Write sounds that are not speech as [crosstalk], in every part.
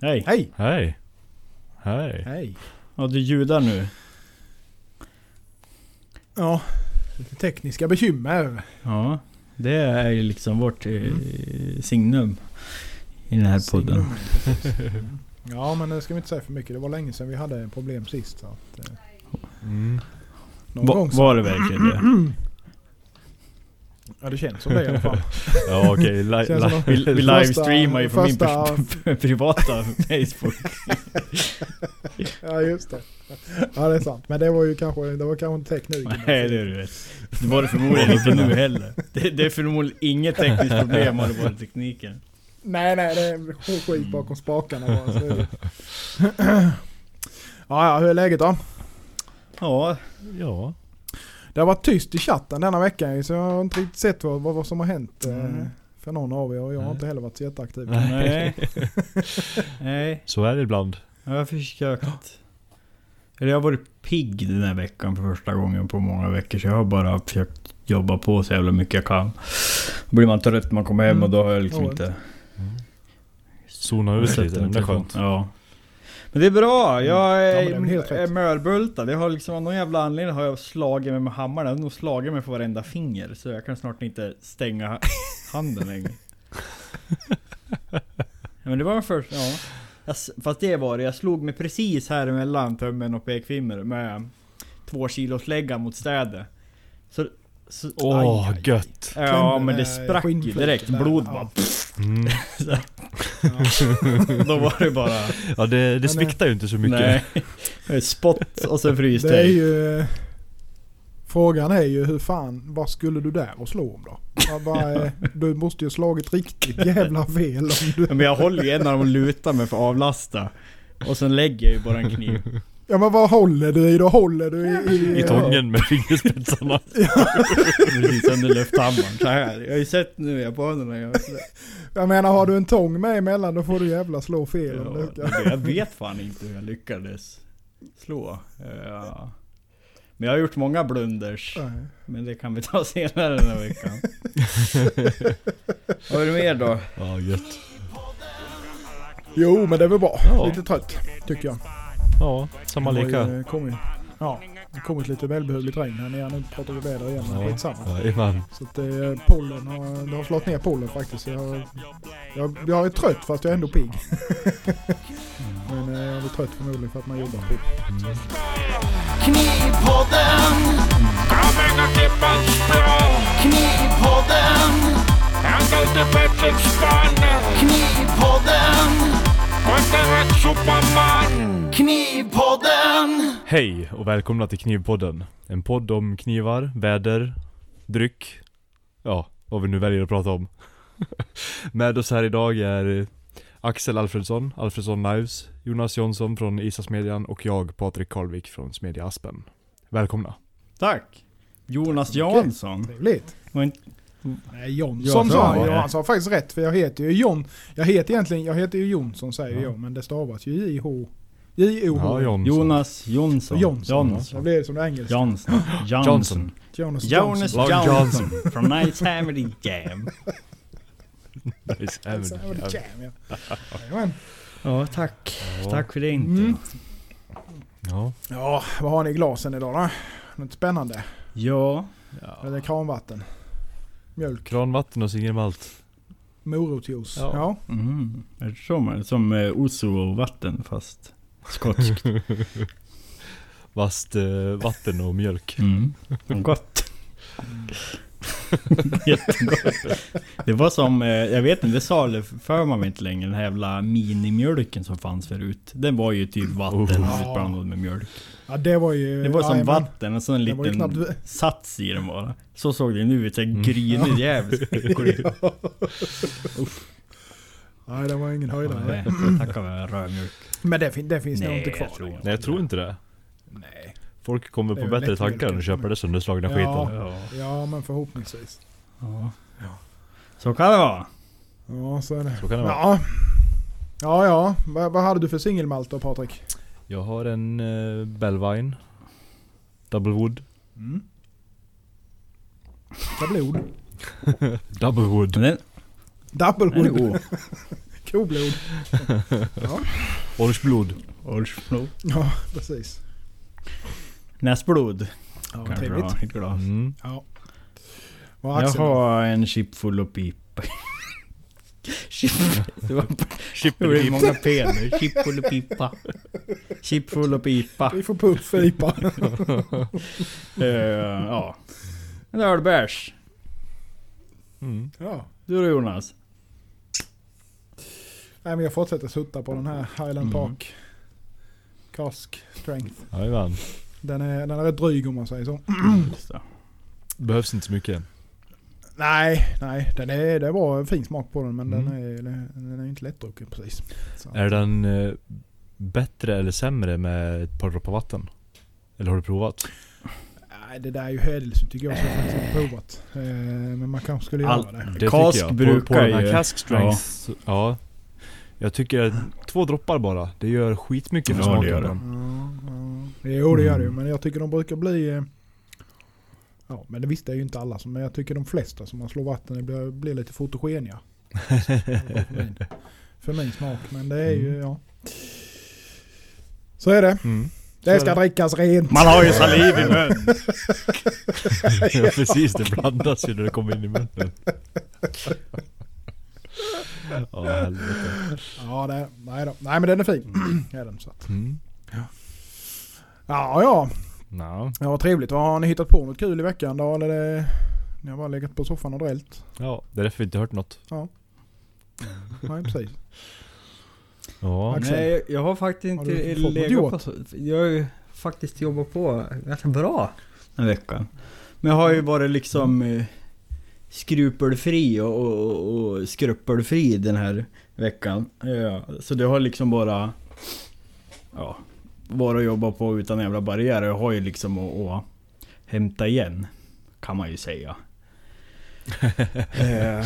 Hej! Hej! Hej. Hej. Hej! Ja, du ljudar nu. Ja, lite tekniska bekymmer. Ja. Det är ju liksom vårt eh, signum. I den här podden. Signum, precis. Mm. Ja, men det ska vi inte säga för mycket. Det var länge sedan vi hade problem sist. Så att, eh, Mm. någon Va, var det verkligen det? [clears throat] Ja, det känns som det i alla fall. [laughs] Ja okej, li- Vi, vi livestreamar ju från min pers- [laughs] privata Facebook. [laughs] Ja, just det. Ja, det är sant. Men det var ju kanske, det var kanske inte tekniken. Nej, det är du vet. Det var det förmodligen inte nu heller. Det, det är förmodligen inget tekniskt problem om det var tekniken. Nej, nej, det är skit bakom spakarna bara. Det. [clears throat] ja, ja, hur är läget då? Ja, Ja. Det har varit tyst i chatten denna veckan så jag har inte riktigt sett vad, vad, vad som har hänt Mm. för någon av er och jag har inte heller varit så jätteaktiv. nej. [laughs] Nej, Så är det ibland. jag har försökt. Eller jag har varit pigg den här veckan för första gången på många veckor. Så jag har bara försökt jobba på så jävla mycket jag kan. Då blir man trött när man kommer hem och då har jag liksom Mm. inte... Zona ut lite, det är skönt. Ja. Men det är bra. Jag Ja, är, men det är mörbultad. Jag har liksom av någon jävla anledning har jag slagit mig med hammaren. Jag har nog slagit mig på varenda finger. Så jag kan snart inte stänga handen längre. ja, [laughs] men det var först, ja. Jag, fast det var det. Jag slog mig precis här emellan tummen och pekfinger med två kilos lägga mot städer. Så, så Åh, aj. gött. Ja men det med sprack ju direkt. Blod Ja. bara... Mm. Då var det bara... Ja det, det sviktar ju inte så mycket. Nej. Spott och sen Det är ju... Frågan är ju hur fan, vad skulle du där och slå om då? [laughs] Du måste ju ha slagit riktigt jävla fel om du... Men jag håller ju en av dem och lutar mig för att avlasta. Och sen lägger jag ju bara en kniv. Ja men vad håller du i då? Håller du i... i I tången med fingerspetsarna. [laughs] Precis under lufthammaren. Så här. Jag har ju sett nu jag på honom när jag... Jag menar har du en tång med emellan då får du jävla slå fel om du Ja, jag vet fan inte hur jag lyckades slå. Ja. Men jag har gjort många blunders. Nej. Men det kan vi ta senare den här veckan. [laughs] Vad är det mer då? Ja gött. Jo men det är väl bra. Ja. Lite trött tycker jag. Ja, samma leka. ju kommit, ja, det har kommit lite välbehövligt regn här nere. Nu pratar vi väder igen men Ja. skitsamma. Jajamän. Så att det, pollen har, det har slått ner pollen faktiskt. Jag, jag, jag är trött fast jag är ändå pigg. [laughs] men eh, jag är trött förmodligen för att man jobbar pigg. Knivpodden, spray Knivpodden, Pettersson Knivpodden, Knivpodden. Hej och välkomna till Knivpodden. En podd om knivar, väder, dryck. Ja, vad vi nu väljer att prata om. [laughs] Med oss här idag är Axel Alfredsson, Alfredsson Knives, Jonas Jonsson från Isasmedjan och jag, Patrik Karlvik från Smedja Aspen. Välkomna. Tack! Jonas Jansson. Trevligt. Nej Jonsson Ja, sa han ja. ju. Han sa faktiskt rätt för jag heter ju Jon. Jag heter egentligen, jag heter ju Jonsson säger Ja. jag. Men det stavas ju J-H. J-O-H. Ja, Jonsson. Jonas Jonsson. Jonsson. Jonsson. Jag blir som det engelska. [laughs] Johnson. Johnson. Jonas Jonas Johnson. Long Johnson. From Nice Hammerdy Jam. [laughs] Nice. Ja, det var jam, ja. Ja, tack. Ja. Tack för det inte. Mm. Ja. Ja, vad har ni i glasen idag då? Något spännande? Ja. Eller kranvatten? Mjölk? Kranvatten och singelmalt. Morotsjuice? Ja. Ja. Mm. Är det så man, som eh, Oso-vatten fast skotskt. Vast [laughs] eh, vatten och mjölk. Mm. [laughs] Gott. [laughs] Jättegott. Det var som, eh, jag vet inte, det för man inte längre, den här jävla minimjölken som fanns förut. Den var ju typ vatten Oh. utblandat med mjölk. Ja, det var ju... Det var som jajamän. vatten och så en ju liten knappt- sats i den bara. Så såg det nu ut, såhär Mm. grynig jävel. [laughs] Nej, det var ingen höjdare. Nej, jag tackar för rödmjölk. Men det, fin- det finns nog inte kvar. jag. Nej jag tror inte det. Nej. Folk kommer på bättre tankar kanske, köpa men- det sönderslagna Ja. skiten. Ja. Ja, men förhoppningsvis. ja. Så kan det vara. Ja, så är det. Så kan det vara. Ja. Ja, ja. Vad, vad hade du för singelmalt då Patrik? Jag har en uh, Bellvine. Double wood. Mm. Är blod. Double wood. [laughs] Den, Double den är wood. god. [laughs] Koblod. [laughs] Ja. Orchblod. Olsblod. Ja, precis. Näsblod. Ja, Kanske trevligt. ett glas. Mm. Ja. Jag har en chip full och pipa. Chip. Det var var många P nu. Chip full och pipa. Chip full och pipa. Vi får puff IPA. [laughs] Eh, ja. En ölbärs. Mm. ja. Du då Jonas? Nej men jag fortsätter sutta på den här Highland Mm. Park. Cask Strength. Jajamän. Den är, den är rätt dryg om man säger så. Behövs inte så mycket. Nej, nej. Den är, det var en fin smak på den men Mm. den, är, den är inte lättdrucken precis. Så. Är den eh, bättre eller sämre med ett par droppar vatten? Eller har du provat? Nej det där är ju hädelse tycker jag som jag faktiskt inte provat. Eh, men man kanske skulle All- göra det. Det jag. brukar på, på den här ju- cask strength, ja. Jag tycker att två droppar bara, det gör skitmycket för Ja, det smaken gör på det. den. Ja, ja. Jo det gör det ju Mm. men jag tycker de brukar bli... eh, Ja men det visste jag ju inte alla men jag tycker de flesta som man slår vatten i blir, blir lite fotogeniga. för, [laughs] min, för min smak. Men det är ju, Mm. ja. Så är det. Mm. Det ska drickas rent. Man har ju saliv i munnen. [laughs] ja precis, det blandas ju när det kommer in i munnen. [laughs] Ja helvete. Ja, det, nej då. Nej men den är fin. [clears throat] är den, så att. Mm. Ja, ja. Ja. Ja, vad trevligt. Vad har ni hittat på något kul i veckan då? Eller det, ni har bara legat på soffan och drällt? ja, det är därför vi inte hört något. Nej, precis. Ja. Axel. Nej, jag- har faktiskt Har inte något legat på. Jag har ju faktiskt jobbat på ganska bra den veckan. Men jag har ju varit liksom eh, skrupelfri och, och, och skrupelfri den här veckan. Ja, så det har liksom bara... Ja, bara jobba på utan jävla barriär. Jag har ju liksom att, att hämta igen. Kan man ju säga. [laughs] Eh,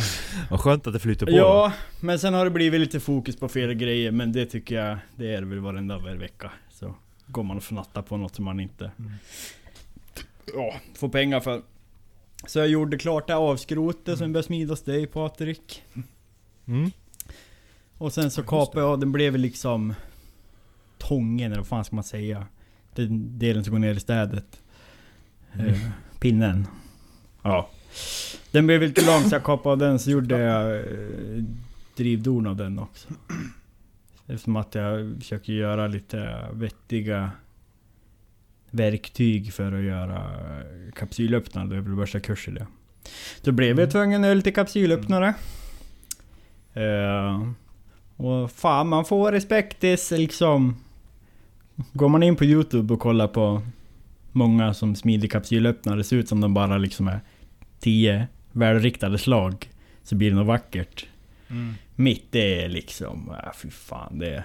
Vad skönt att det flyter på. Ja, men sen har det blivit lite fokus på fel grejer. Men det tycker jag, det är väl varenda vecka. Så går man och fnattar på något som man inte Mm. ja, får pengar för. Så jag gjorde klart det avskrotet som började smidas dig Patrik. Mm. Och sen så kapade jag, den blev liksom Tången eller vad fan ska man säga? Den delen som går ner i städet. Mm. Eh, pinnen. Ja. Den blev lite lång så jag kapade den så gjorde jag eh, drivdon av den också. Eftersom att jag försöker göra lite vettiga verktyg för att göra kapsylöppnare. Jag vill börja kurs i det. Då blev jag Mm. tvungen att göra lite kapsylöppnare. Eh, och fan man får respektis liksom. Går man in på Youtube och kollar på många som smider kapsylöppnare. Det ser ut som de bara liksom är 10 välriktade slag. Så blir det något vackert. Mm. Mitt det är liksom, äh, fy fan det,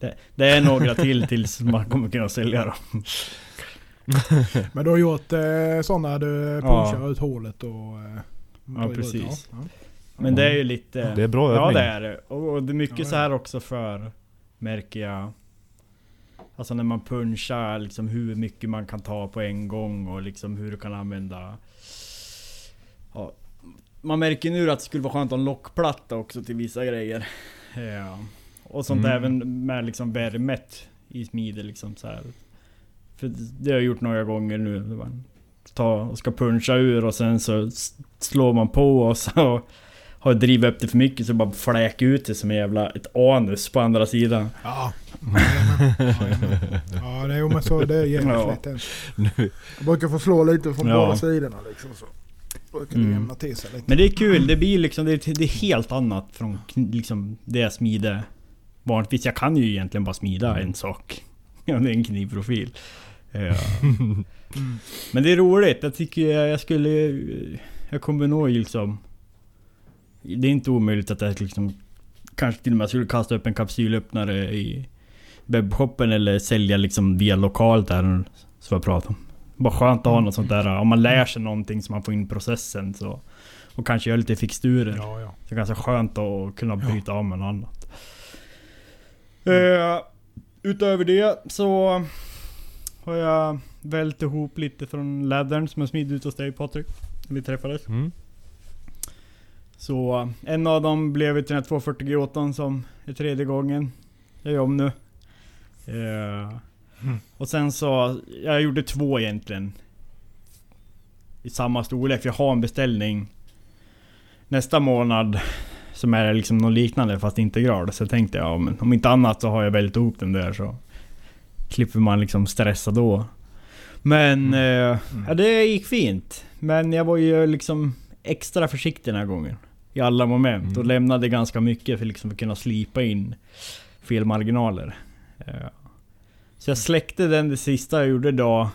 det, det är några till tills man kommer kunna sälja dem. [laughs] Men du har gjort eh, sådana du Ja. punchar ut hålet och... Eh, Ja, precis. Ja. Men det är ju lite... Det är bra Ja övning. det är det. Och det är mycket Ja, ja. så här också för, märker jag. Alltså när man punchar liksom hur mycket man kan ta på en gång och liksom hur du kan använda... Ja, man märker nu att det skulle vara skönt att ha en lockplatta också till vissa grejer. Ja. Och sånt Mm. även med liksom värmet i smide liksom så här. För det har jag gjort några gånger nu. Det var- Ta och ska puncha ur och sen så slår man på och så har jag drivit upp det för mycket så bara fläker ut det som en jävla ett anus på andra sidan. Ja. Jajamän. Ja, det är, jo, men så, det är jävligt Ja. lätt. Jag brukar få slå lite från Ja. båda sidorna liksom. Så brukar Mm. jämna till sig lite. Men det är kul, det blir liksom, det är, det är helt annat från liksom det jag smider vanligtvis. Jag kan ju egentligen bara smida en sak. [laughs] Ja, det är en knivprofil. Ja. [laughs] Mm. Men det är roligt, jag tycker jag, jag skulle... Jag kommer nog liksom... Det är inte omöjligt att jag liksom... Kanske till och med skulle kasta upp en kapsylöppnare i webbshoppen eller sälja liksom via lokalt där som jag pratade om. Bara skönt att ha något sånt där, om man lär sig någonting så man får in processen så... Och kanske göra lite fixturer. Ja, ja. Så det är ganska skönt att kunna Ja. bryta av med något annat. Eh, utöver det så har jag vält ihop lite från lädern som jag smidde ut hos dig Patrik. När vi träffades. mm. Så en av dem blev till den här 240 G8 som är tredje gången jag gör om nu. Eh, Och sen så, jag gjorde två egentligen. I samma storlek, för jag har en beställning nästa månad. Som är liksom något liknande fast inte grad. Så jag tänkte ja, men om inte annat så har jag vält ihop den där så klipper man liksom stressa då. Men eh, ja, det gick fint. Men jag var ju liksom extra försiktig den här gången. I alla moment. Mm. Och lämnade ganska mycket för liksom att kunna slipa in felmarginaler. Eh, Så jag släckte den det sista jag gjorde då.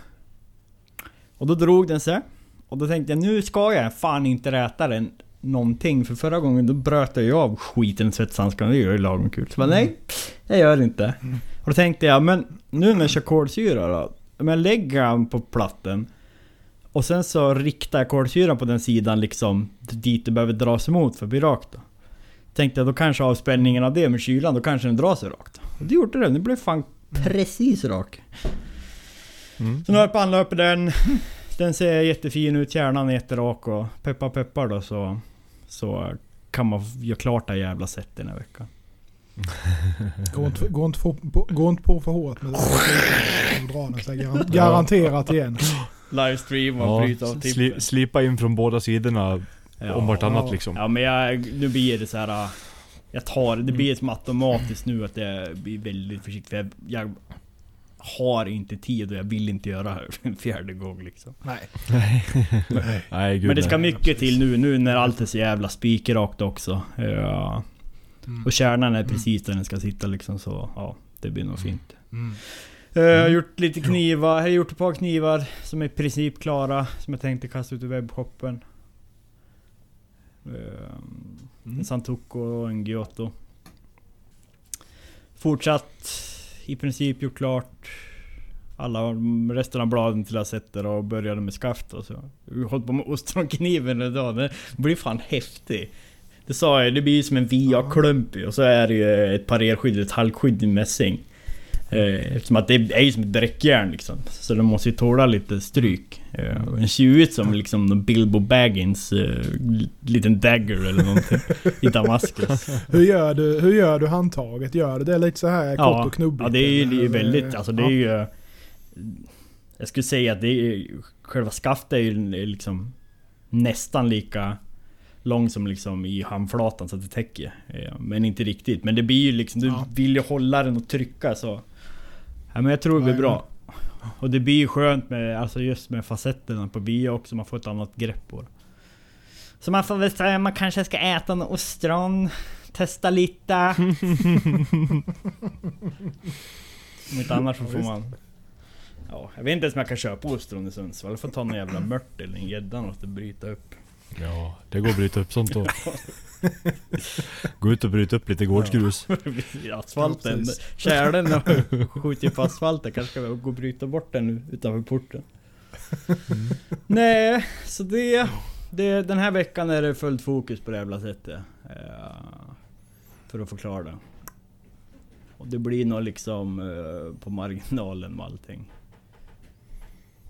Och då drog den sig. Och då tänkte jag nu ska jag fan inte räta den någonting. För förra gången då bröt jag ju av skiten i svetshandskarna. Det gör ju lagom kul. Så jag bara, nej, jag gör det inte. Och då tänkte jag, men nu när jag kör kolsyra då. Om jag lägger den på platten. Och sen så riktar jag kolsyran på den sidan liksom dit det behöver dras emot för att bli rakt då. Tänkte jag då kanske avspänningen av det med kylan, då kanske den drar sig rakt. Och det gjorde den, det blev fan precis rak. Mm. Så nu har jag på anlöpet den. Den ser jättefin ut, kärnan är jätterak och peppar peppar då så... Så kan man göra klart det jävla sättet den här veckan. [laughs] Gå inte, gå inte, på, gå inte på för hårt med [laughs] drar den sig garan- garanterat igen. [laughs] Livestream och Ja, bryta av sli, tippen. slipa in från båda sidorna Ja. om vartannat Ja. liksom. Ja men jag, nu blir det så här. äh, Jag tar det, det blir som automatiskt nu att jag blir väldigt försiktig. För jag, jag har inte tid och jag vill inte göra det [laughs] en fjärde gång liksom. [laughs] Nej. Nej gud Men det ska nej. mycket till nu, nu när allt är så jävla spikrakt också. Ja. Mm. Och kärnan är precis där den ska sitta liksom så, ja. Det blir nog fint. Mm. Eh, Jag har gjort lite knivar, jag har gjort ett par knivar som är i princip klara. Som jag tänkte kasta ut i webbshoppen. Eh, En Santoku och en Giotto. Fortsatt i princip gjort klart alla resten av bladen till lasetter och började med skaft och så. Har hållit på med ostronkniven idag. Den blir fan häftig. Det sa jag, det blir som en VA-klump ju, och så är det ju ett parerskydd, ett halkskydd i mässing. Eh, Eftersom att det är ju som ett bräckjärn liksom. Så den måste ju tåla lite stryk. Eh, Den ser ju ut som liksom Bilbo Baggins eh, liten dagger eller någonting. I Damaskus. [laughs] Hur, gör du, hur gör du handtaget? Gör du det lite så här kort och knubbigt? Ja, det är ju ju väldigt, alltså det är Ja. ju... Jag skulle säga att det är Själva skaftet är ju liksom nästan lika lång som liksom i handflatan så att det täcker. Eh, Men inte riktigt. Men det blir ju liksom, du Ja. vill ju hålla den och trycka så. Ja, men jag tror det blir bra. Och det blir ju skönt med, alltså just med facetterna på bio också, man får ett annat grepp på det. Så man får väl säga man kanske ska äta något ostron, testa lite. [laughs] Om inte annars så får man... Ja, jag vet inte ens om jag kan köpa ostron i Sundsvall. Jag får ta någon jävla mört eller en gädda och bryta upp. Ja, det går att bryta upp sånt då. Gå ut och bryta upp lite gårdsgrus. [laughs] Asfalten. Ja, precis. Kärlen och [laughs] skjuter på asfalten. Kanske ska vi gå och bryta bort den utanför porten. Nej, så det, det... Den här veckan är det fullt fokus på det jävla sättet. Eh, för att förklara det. Och det blir nog liksom eh, på marginalen med allting.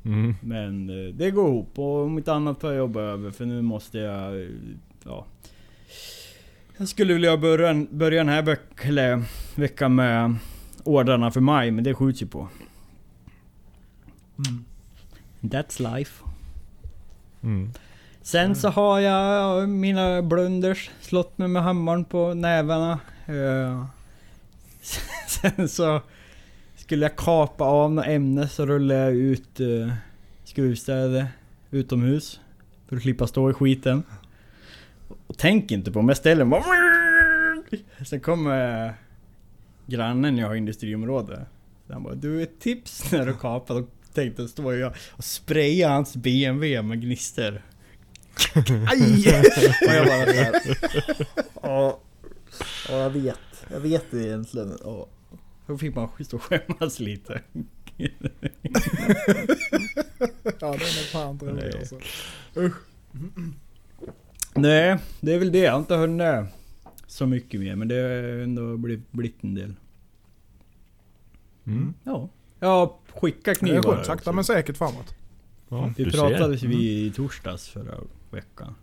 Mm. Men eh, det går ihop och om inte annat får jag jobba över för nu måste jag... eh, Ja. Jag skulle vilja börja, börja den här veckan med ordrarna för maj men det skjuts ju på. Mm. That's life. Mm. Sen så har jag ja, mina blunders, slått mig med hammaren på nävarna. Eh, [laughs] Sen så skulle jag kapa av något ämne så rullade jag ut uh, skruvstäder utomhus. För att slippa stå i skiten. Och tänk inte på mig, ställer mig bara, Sen kommer eh, grannen jag har i industriområde. Så han bara du ett tips när du kapar. Då tänkte stå jag och spraya hans BMW med gnistor. Aj! Och jag bara såhär... Ja, jag vet. Jag vet det egentligen. Och, då fick man stå och skämmas lite. Ja, det är fan Nej. roligt alltså. Nej, det är väl det. Jag har inte hunnit så mycket mer. Men det har ändå blivit, en del. Mm. Ja. Ja, skicka Det knivar. är skönt, också. sakta men säkert framåt. Ja, Vi du ser. pratades Mm. vi i torsdags förra veckan.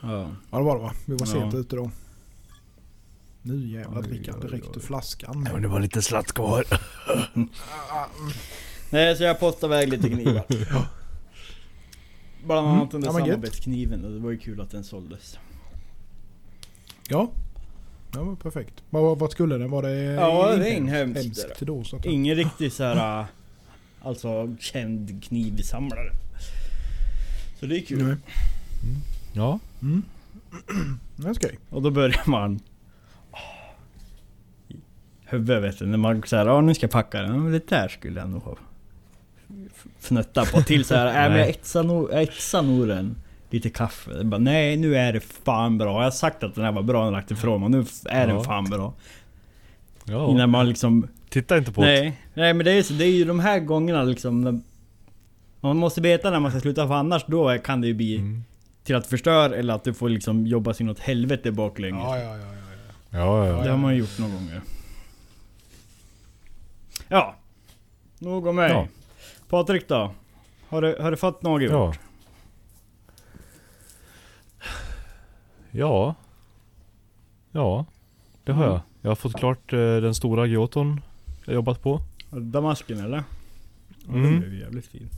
Ja. Ja det var det va? Vi var Ja. sent ute då. Nu jävlar dricker han direkt ur flaskan. Ja, men det var lite slatt kvar. [laughs] Nej så jag postade iväg lite knivar. [laughs] Bland Mm. annat den där Ja, samarbetskniven och det var ju kul att den såldes. Ja. Ja men perfekt. Vad, vad skulle den? Var det Ja, inhemskt, det då så att? Ingen riktig [laughs] så här, alltså känd knivsamlare. Så det är kul. Nej. Ja. Mm. [clears throat] Det är skoj. Och då börjar man... i Huvudet vet du, när man säger ja nu ska jag packa den. Ja, det där skulle jag nog ha f- fnuttat på till så här. Nej men jag etsar nog, jag etsar nog den. Lite kaffe. Jag bara, nej nu är det fan bra. Jag har sagt att den här var bra när jag lagt ifrån mig. Nu är den Ja. fan bra. ja. Innan man liksom... Titta inte på det. Nej, nej men det är, ju så, det är ju de här gångerna liksom... Man måste veta när man ska sluta för annars då kan det ju bli Mm. till att förstöra eller att du får liksom jobba sig något helvete baklänges. Ja, ja, ja, ja, ja. Ja, ja. Det har man ju gjort några gånger. Ja. Nog om mig. Ja. Patrik då? Har du, har du fått något gjort? Ja. Ja. Ja. Det har Mm. jag. Jag har fått klart eh, den stora Gioton jag jobbat på. Damasken eller? Ja, Mm. Den blev jävligt fin.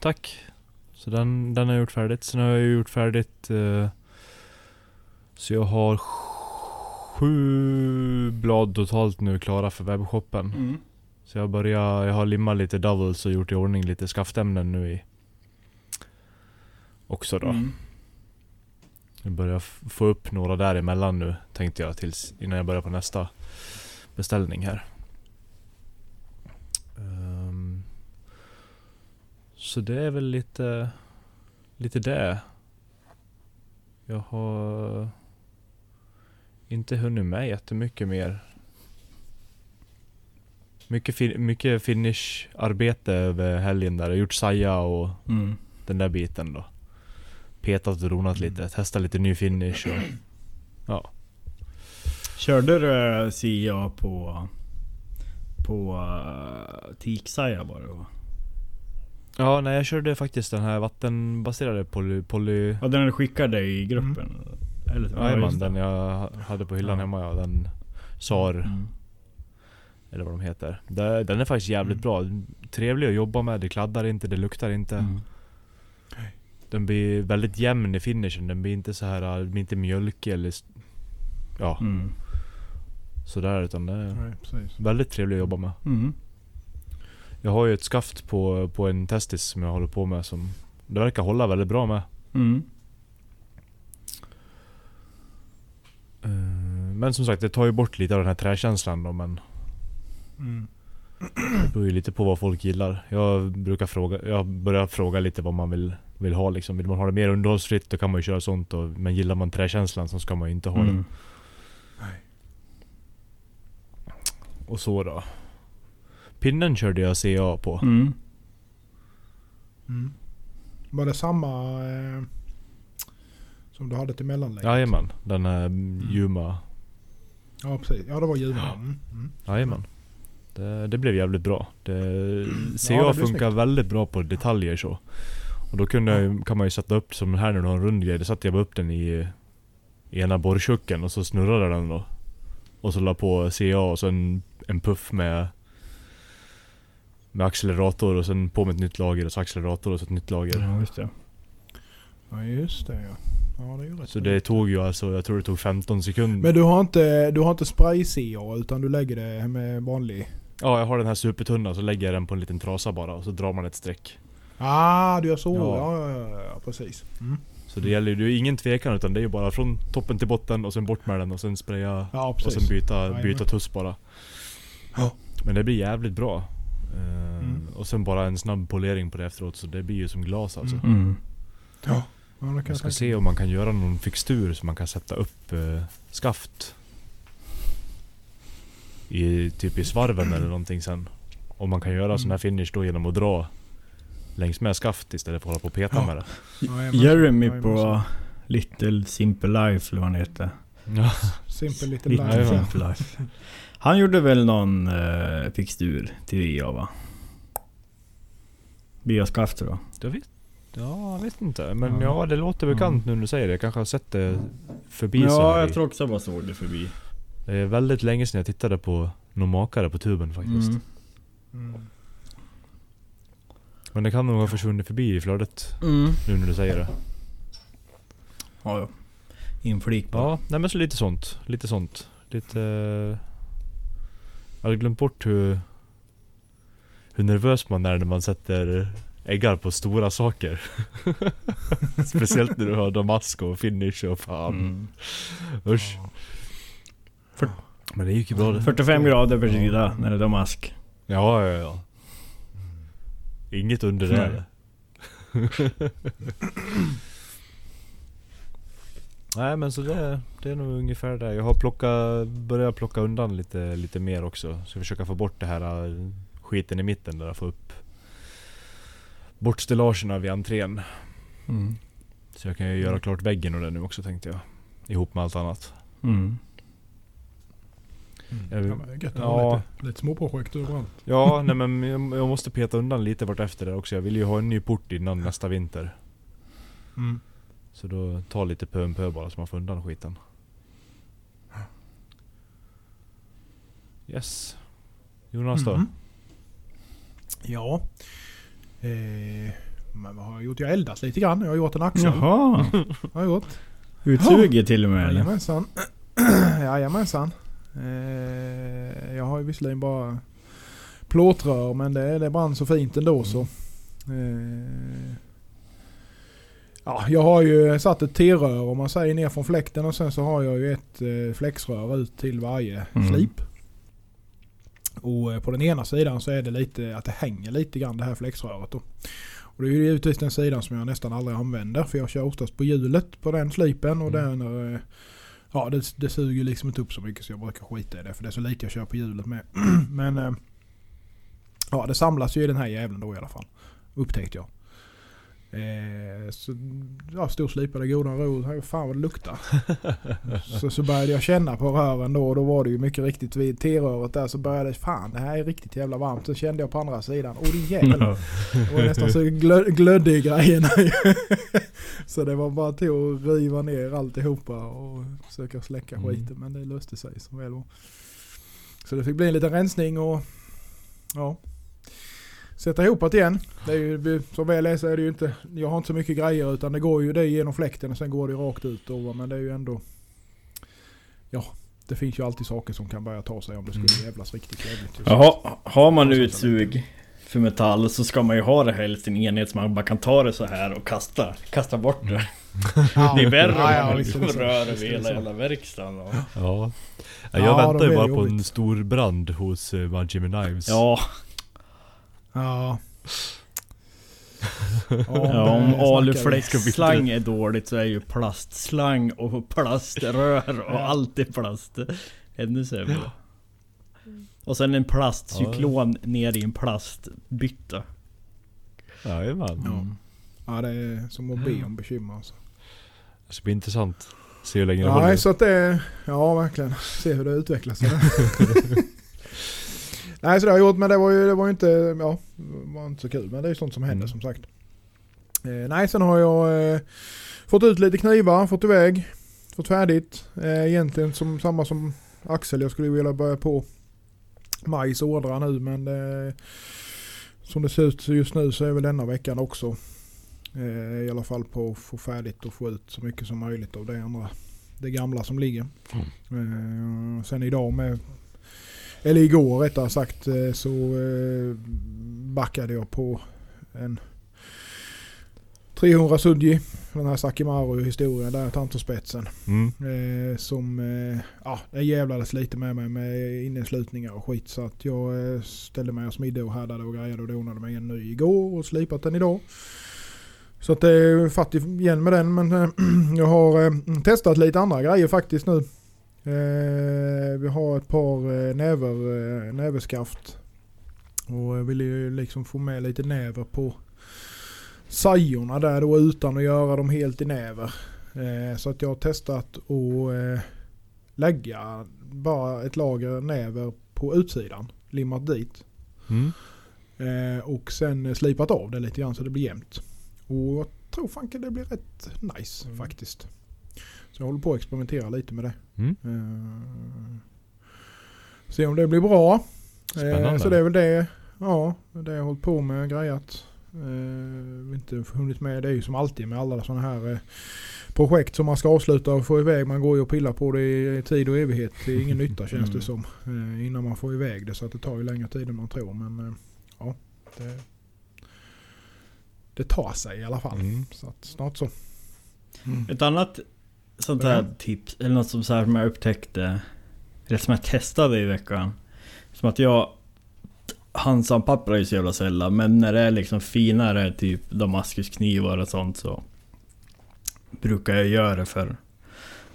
Tack. Så den, den har jag gjort färdigt. Sen har jag gjort färdigt eh, Så jag har sju blad totalt nu klara för webbshoppen. Mm. Så jag börjar, jag har limmat lite doubles och gjort i ordning lite skaftämnen nu i Också då. Mm. Jag börjar få upp några däremellan nu tänkte jag tills innan jag börjar på nästa beställning här. Ehm, så det är väl lite, lite det. Jag har inte hunnit med jättemycket mer. Mycket, fin- mycket finish-arbete över helgen där. Jag har gjort saja och Mm. den där biten då. Petat och donat lite, testat lite ny finish och... Ja. Körde du CIA på... På uh, Tiksaja bara då? Ja, nej jag körde faktiskt den här vattenbaserade poly... poly Ja den du skickade i gruppen? Eller, ja, Jajamän, den jag ha- hade på hyllan Ja. hemma ja. Den SAR, Mm. eller vad de heter. Den är faktiskt jävligt Mm. bra. Trevlig att jobba med, det kladdar inte, det luktar inte. Mm. Den blir väldigt jämn i finishen, den blir inte så här, den blir inte mjölkig eller... Ja, Mm. sådär utan det är Nej, väldigt trevlig att jobba med. Mm. Jag har ju ett skaft på, på en Testis som jag håller på med som det verkar hålla väldigt bra med. Mm. Eh, Men som sagt, det tar ju bort lite av den här träkänslan då men Mm. det beror ju lite på vad folk gillar. Jag brukar fråga, jag börjar fråga lite vad man vill, vill ha liksom. Vill man ha det mer underhållsfritt då kan man ju köra sånt och, Men gillar man träkänslan så ska man ju inte ha Mm. det. Och så då. Pinnen körde jag CA på. Mm. Mm. Var det samma eh, som du hade till mellanlägget? Jajamän, den här Juma. Ja precis. Ja det var ljudet. Mm. Mm. Jajamän. Det, det blev jävligt bra. Det, CA Ja, det funkar väldigt bra på detaljer så. Och då kunde jag, kan man ju sätta upp som här nu, du har en rund grej. Då satte jag bara upp den i, i ena borrchucken och så snurrade den då. Och så la på CA och så en, en puff med med accelerator och sen på med ett nytt lager och så accelerator och så ett nytt lager. Ja just det. Ja just det ja. Ja det är ju rätt Så det tog ju alltså, jag tror det tog 15 sekunder. Men du har inte, du har inte spray-CA utan du lägger det med vanlig? Ja, jag har den här supertunna så lägger jag den på en liten trasa bara och så drar man ett streck. Ah du gör så. Ja. Ja ja ja, ja precis. Mm. Så det gäller ju, det är ingen tvekan utan det är ju bara från toppen till botten och sen bort med den och sen spraya Ja och sen byta, byta tuss bara. Ja. Men det blir jävligt bra. Eh, Mm. Och sen bara en snabb polering på det efteråt så det blir ju som glas alltså. Mm. Mm. Ja. Ja Jag jag ska tänka se om man kan göra någon fixtur så man kan sätta upp eh, skaft. I, typ i svarven eller någonting sen. Om man kan göra Mm. sån här finish då genom att dra längs med skaft istället för att hålla på och peta Ja. med det. Jajamän. Jeremy på Little Simple Life eller vad han heter. Ja. Simple little Little life. Simple Life. Han gjorde väl någon uh, fixtur till VIA va? VIA-skaft då? Jag vet, ja, jag vet inte. Men Ja. ja, det låter bekant nu när du säger det. Jag kanske har sett det förbi så Ja, jag i- tror också jag bara såg det förbi. Det är väldigt länge sedan jag tittade på någon makare på tuben faktiskt. Mm. Mm. Men det kan nog ha försvunnit förbi i flödet Mm. nu när du säger det. Ja, ja. Inflik bara. Ja, nej men så lite sånt. Lite sånt. Lite... Jag hade glömt bort hur... Hur nervös man är när man sätter äggar på stora saker. [laughs] Speciellt när du har damask och finish och fan. Mm. Usch. För- Men det gick ju bra det. 45 grader per sida när det är damask. Ja, ja, ja. Inget under Nej. där. [laughs] Nej men så det, det är nog ungefär det. Jag har plockat, börjat plocka undan lite, lite mer också. Så försöka få bort det här äh, skiten i mitten där. Få upp bort stellagerna vid entrén. Mm. Så jag kan ju göra klart väggen och det nu också tänkte jag. Ihop med allt annat. Mm. Mm. Jag- Ja, det gött att ja. ha lite, lite småprojekt överallt. Ja, nej men jag, jag måste peta undan lite vartefter där också. Jag vill ju ha en ny port innan nästa vinter. Mm. Så då ta lite pö om pö bara så man får undan skiten. Yes. Jonas då? Mhm. Ja. Eh, men vad har jag gjort? Jag har eldat lite grann. Jag har gjort en axel. Jaha. Har jag gjort. Utsuget till och med eller? Jajamensan. [clears throat] Jajamensan. Eh, jag har ju visserligen bara plåtrör men det, det brann så fint ändå så. Eh, ja, jag har ju satt ett T-rör om man säger ner från fläkten och sen så har jag ju ett eh, flexrör ut till varje Mm. slip. Och eh, på den ena sidan så är det lite att det hänger lite grann det här flexröret då. Och det är ju givetvis den sidan som jag nästan aldrig använder för jag kör oftast på hjulet på den slipen och Mm. den eh, Ja det, det suger liksom inte upp så mycket så jag brukar skita i det för det är så lite jag kör på hjulet med. [clears throat] Men eh, Ja det samlas ju i den här jäveln då i alla fall. Upptäckte jag. Eh, så ja, storslipade goda ro. Fan vad det luktar. [laughs] så, så började jag känna på rören då och då var det ju mycket riktigt vid T-röret där så började jag fan det här är riktigt jävla varmt. Så kände jag på andra sidan. Åh din jävel. Det var nästan så glö, glödde i grejerna. [laughs] Så det var bara till att riva ner alltihopa och försöka släcka Mm. skiten. Men det löste sig som väl var. Så det fick bli en liten rensning och ja. Sätta ihop det igen. Det är ju, som väl är så är det ju inte, jag har inte så mycket grejer utan det går ju det genom fläkten och sen går det rakt ut då. va, Men det är ju ändå, ja. Det finns ju alltid saker som kan börja ta sig om det skulle Mm. jävlas riktigt jävligt. Jaha, har man utsug för metall så ska man ju ha det helst i en enhet så man bara kan ta det så här och kasta. Kasta bort det. [laughs] Ja. Det är värre Ja, ja, om man liksom rör över hela jävla verkstaden. Och... Ja. Ja, Jag väntar ju bara på en jobbigt. stor brand hos uh, Manjimi Knives. Ja, Ja. ja om aluflexslang är dåligt så är ju plastslang och plaströr och Ja. allt är plast. Ännu sämre. Och sen en plastcyklon ner i en plastbytta. Jajamän. Ja. Ja det är som att be om bekymmer alltså. Det ska bli intressant. Se hur länge det Ja, håller. nej, så att det, ja verkligen. Se hur det utvecklas. [laughs] [laughs] nej så det har jag gjort men det var ju, det var ju inte, ja, det var inte så kul. Men det är ju sånt som händer Mm. som sagt. Eh, nej sen har jag eh, fått ut lite knivar, fått iväg, fått färdigt. Eh, egentligen som, samma som Axel, jag skulle vilja börja på majs ordrar nu men eh, som det ser ut just nu så är väl denna veckan också. Eh, I alla fall på att få färdigt och få ut så mycket som möjligt av det andra. Det gamla som ligger. Eh, sen idag med, eller igår rättare sagt, eh, så eh, backade jag på en 300 Sudji. Den här Sakimaru historien där, tantospetsen. Mm. Eh, som, eh, ja, det jävlades lite med mig med inneslutningar och skit. Så att jag eh, ställde mig och smidde och härdade och grejade och donade mig en ny igår och slipat den idag. Så att det är fatt igen med den. Men eh, [clears throat] jag har eh, testat lite andra grejer faktiskt nu. Eh, vi har ett par eh, näver, eh, näverskaft. Och jag ville ju liksom få med lite näver på sajorna där då utan att göra dem helt i näver. Eh, så att jag har testat att eh, lägga bara ett lager näver på utsidan. Limmat dit. Mm. Eh, och sen eh, slipat av det lite grann så det blir jämnt. Och jag tror fanken det blir rätt nice Mm. faktiskt. Så jag håller på att experimentera lite med det. Mm. Eh, Se om det blir bra. Eh, Spännande. så det är väl det. Ja, det har jag hållit på med grejat. Eh, inte hunnit med. Det är ju som alltid med alla sådana här eh, projekt som man ska avsluta och få iväg. Man går ju och pillar på det i tid och evighet. Det är ingen nytta känns det Mm. som. Eh, innan man får iväg det. Så att det tar ju längre tid än man tror. Men eh, ja, det, det tar sig i alla fall. Mm. Så att snart så. Mm. Ett annat sånt här Ja. tips, eller något som, så här som jag upptäckte, eller som jag testade i veckan. Som att jag Hansan-papper är ju så jävla sällan, men när det är liksom finare typ Damaskusknivar och sånt så brukar jag göra det för...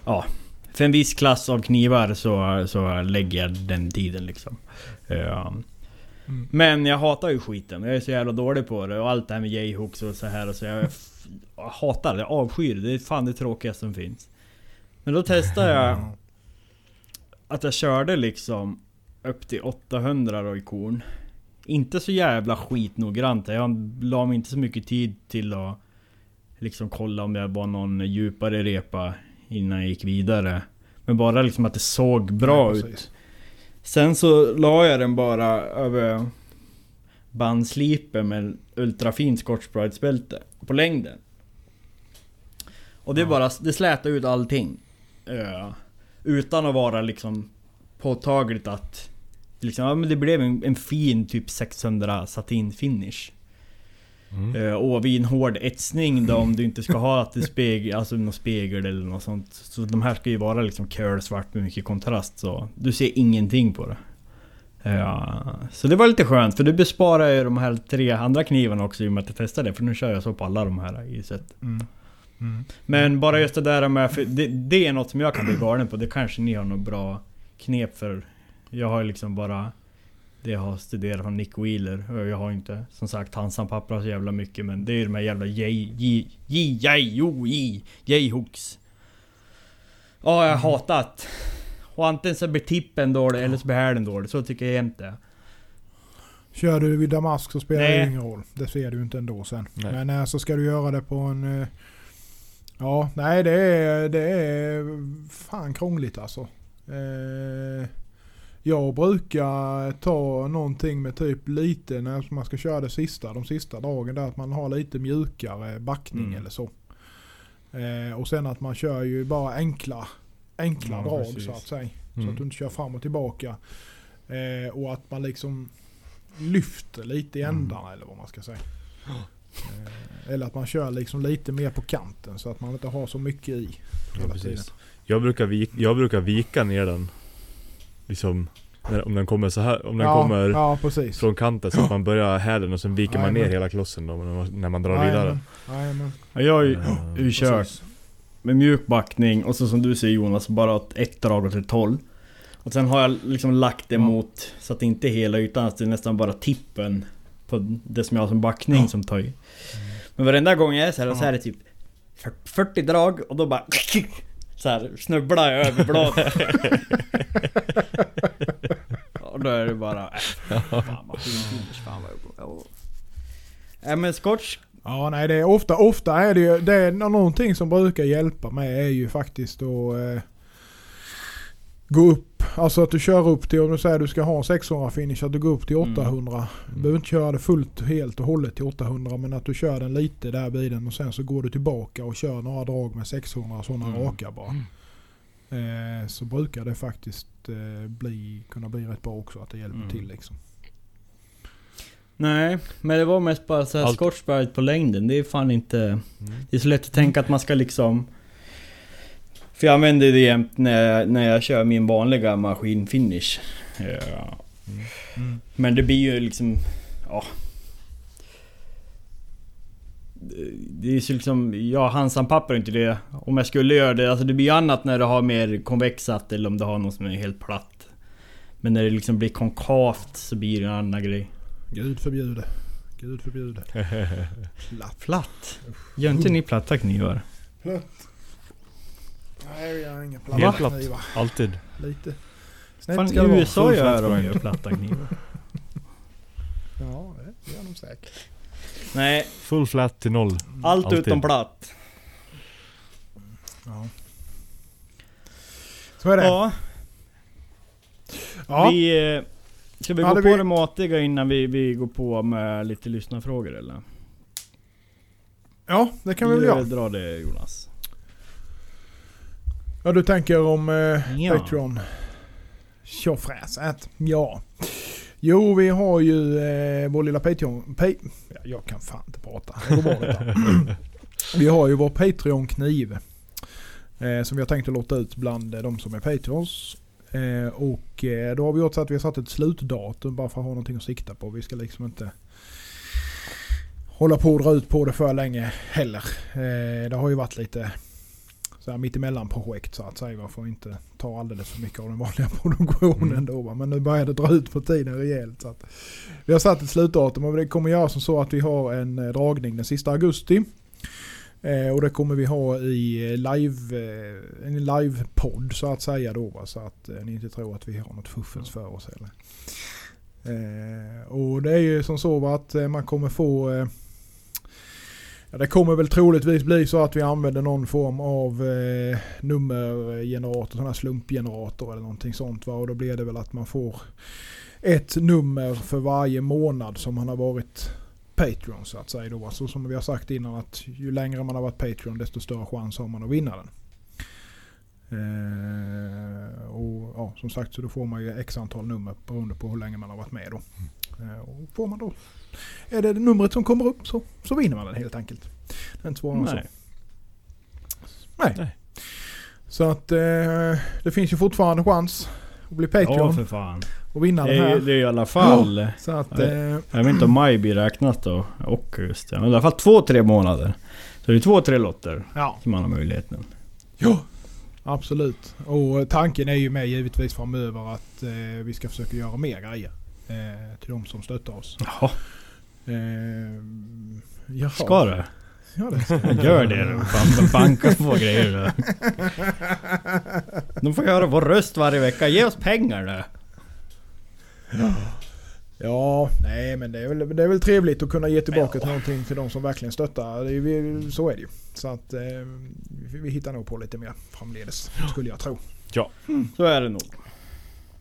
Ja, för en viss klass av knivar så, så lägger jag den tiden liksom. Ja. Mm. Men jag hatar ju skiten. Jag är så jävla dålig på det och allt det här med J-hooks och så här och så. Jag, jag hatar det. Jag avskyr det. Det är fan det tråkigaste som finns. Men då testade jag att jag körde liksom upp till 800 då i korn. Inte så jävla skitnoggrant. Jag la mig inte så mycket tid till att liksom kolla om det var någon djupare repa innan jag gick vidare. Men bara liksom att det såg bra Ja, ut. Sen så la jag den bara över bandslipen med ultrafint Scotch-Brite-bälte på längden. Och det Ja. bara, det slätade ut allting. Eh, utan att vara liksom påtagligt att liksom, ja, men det blev en, en fin typ 600 satin finish. Mm. Uh, och vid en hård etsning då om du inte ska ha att det spegel, alltså någon spegel eller något sånt. Så de här ska ju vara liksom curlsvart med mycket kontrast så du ser ingenting på det. Ja, så det var lite skönt för du besparar ju de här tre andra knivarna också i och med att jag testade det. För nu kör jag så på alla de här i set. Mm. Mm. Men bara just det där med, för det, det är något som jag kan bli galen på. Det kanske ni har något bra knep för. Jag har ju liksom bara det jag har studerat från Nick Wheeler. Jag har inte som sagt Hansan papper så jävla mycket men det är ju de här jävla J... J... J... J... Jo... J... J-hooks. Ja, jag har hatat. Och antingen så blir tippen dålig eller så blir hälen dålig. Så tycker jag jämt det. Kör du vid Damask så spelar Nej. det ingen roll. Det ser du inte ändå sen. Nej. Men eh, så ska du göra det på en... Ja, nej det är, det är fan krångligt alltså. Eh, jag brukar ta någonting med typ lite när man ska köra det sista, de sista dragen där att man har lite mjukare backning Mm. eller så. Eh, och sen att man kör ju bara enkla, enkla Ja, drag precis. så att säga. Så Mm. att du inte kör fram och tillbaka. Eh, och att man liksom lyfter lite i Mm. ändarna eller vad man ska säga. Eh, eller att man kör liksom lite mer på kanten så att man inte har så mycket i. Ja, hela precis. tiden. Jag brukar, vika, jag brukar vika ner den. Liksom, när, om den kommer så här, om den ja, kommer ja, från kanten så att man börjar hälen och sen viker man ner hela klossen då när man, när man drar vidare. Jag har ju kört med mjuk backning och så som du säger Jonas, bara ett- ett drag åt ett håll. Och sen har jag liksom lagt det mot, så att det inte är hela ytan, så det är nästan bara tippen på det som jag har som backning Ja. som tar i. Men varenda gång jag är så här, så Ja. är det typ 40 drag och då bara [laughs] så här snubblar jag över bladet. [laughs] och då är det bara... Äh, fan vad fin finish, fan vad jag... Ja men scotch... Ja, nej det är ofta, ofta är det ju, det är någonting som brukar hjälpa mig är ju faktiskt att eh, gå upp. Alltså att du kör upp till, om du säger att du ska ha en 600 finish, att du går upp till Mm. 800. Du behöver inte köra det fullt helt och hållet till 800 men att du kör den lite där vid den och sen så går du tillbaka och kör några drag med 600 sådana Mm. raka bara. Eh, så brukar det faktiskt eh, bli, kunna bli rätt bra också att det hjälper Mm. till liksom. Nej, men det var mest bara så här på längden. Det är fan inte... Mm. Det är så lätt att tänka att man ska liksom... För jag använder det jämt när jag, när jag kör min vanliga maskinfinish. Ja. Mm. Men det blir ju liksom... Ja. Det är så liksom... Ja, Hansan-papper är inte det. Om jag skulle göra det. Alltså det blir ju annat när du har mer konvexat eller om du har något som är helt platt. Men när det liksom blir konkavt så blir det en annan grej. Gud förbjude. Gud förbjude. [laughs] Platt. Platt? Gör inte ni platta knivar? Nej, jag har inga Helt platta platt. knivar. Alltid. Lite snett Fan ska det. USA gör de ju platta knivar. [laughs] Ja, det gör de säkert. Nej, Full flat till noll. allt Alltid. utom platt. Ja. Så är det. Ja. Ja, Vi, eh, ska vi Hade gå på vi- det matiga innan vi, vi går på med lite lyssnarfrågor eller? ja, det kan vi väl göra. Dra det Jonas. Ja, du tänker om eh, Ja. Patreon. Tjofräset. Ja. Jo, vi har ju eh, vår lilla Patreon... Pa ja, jag kan fan inte prata. Det går bra detta. [laughs] Vi har ju vår Patreon-kniv. Eh, som vi har tänkt att låta ut bland eh, de som är Patreons. Eh, och eh, då har vi gjort så att vi har satt ett slutdatum bara för att ha någonting att sikta på. Vi ska liksom inte hålla på och dra ut på det för länge heller. Eh, det har ju varit lite så här mittemellan projekt så att säga. För att inte ta alldeles för mycket av den vanliga [laughs] produktionen Mm. då. Men nu börjar det dra ut på tiden rejält. Så att vi har satt ett slutdatum och det kommer göra som så att vi har en eh, dragning den sista augusti. Eh, och det kommer vi ha i eh, live, eh, en live-podd så att säga då. Va? Så att eh, ni inte tror att vi har något fuffens för oss heller. Och det är ju som så va, att man kommer få Ja, det kommer väl troligtvis bli så att vi använder någon form av eh, nummergenerator, sån här slumpgenerator eller någonting sånt. Va? Och då blir det väl att man får ett nummer för varje månad som man har varit Patreon så att säga. Då. Så som vi har sagt innan att ju längre man har varit Patreon desto större chans har man att vinna den. Eh, och ja, som sagt så då får man ju x antal nummer beroende på hur länge man har varit med då. Eh, och får man då, är det numret som kommer upp så, så vinner man den helt enkelt. Inte svårare än så. Nej. Nej. Nej. Så att eh, det finns ju fortfarande chans att bli Ja Patreon för fan. och vinna Det den är, här. ju- det är i alla fall... Så att, Ja. eh, Jag vet inte om maj blir räknat då. Och just det. Men i alla fall två, tre månader. Så det är två, tre lotter ja. som man har möjligheten. Ja, absolut. Och tanken är ju med givetvis framöver att eh, vi ska försöka göra mer grejer. Eh, till de som stöttar oss. Jaha. Eh, jaha. Ska det? Ja, det ska Gör det. Fan, banka på grejer då. [laughs] De får höra vår röst varje vecka. Ge oss pengar då. Ja, nej men det är, väl, det är väl trevligt att kunna ge tillbaka till någonting till de som verkligen stöttar. Det är, så är det ju. Så att eh, vi, vi hittar nog på lite mer framledes, skulle jag tro. Så är det nog.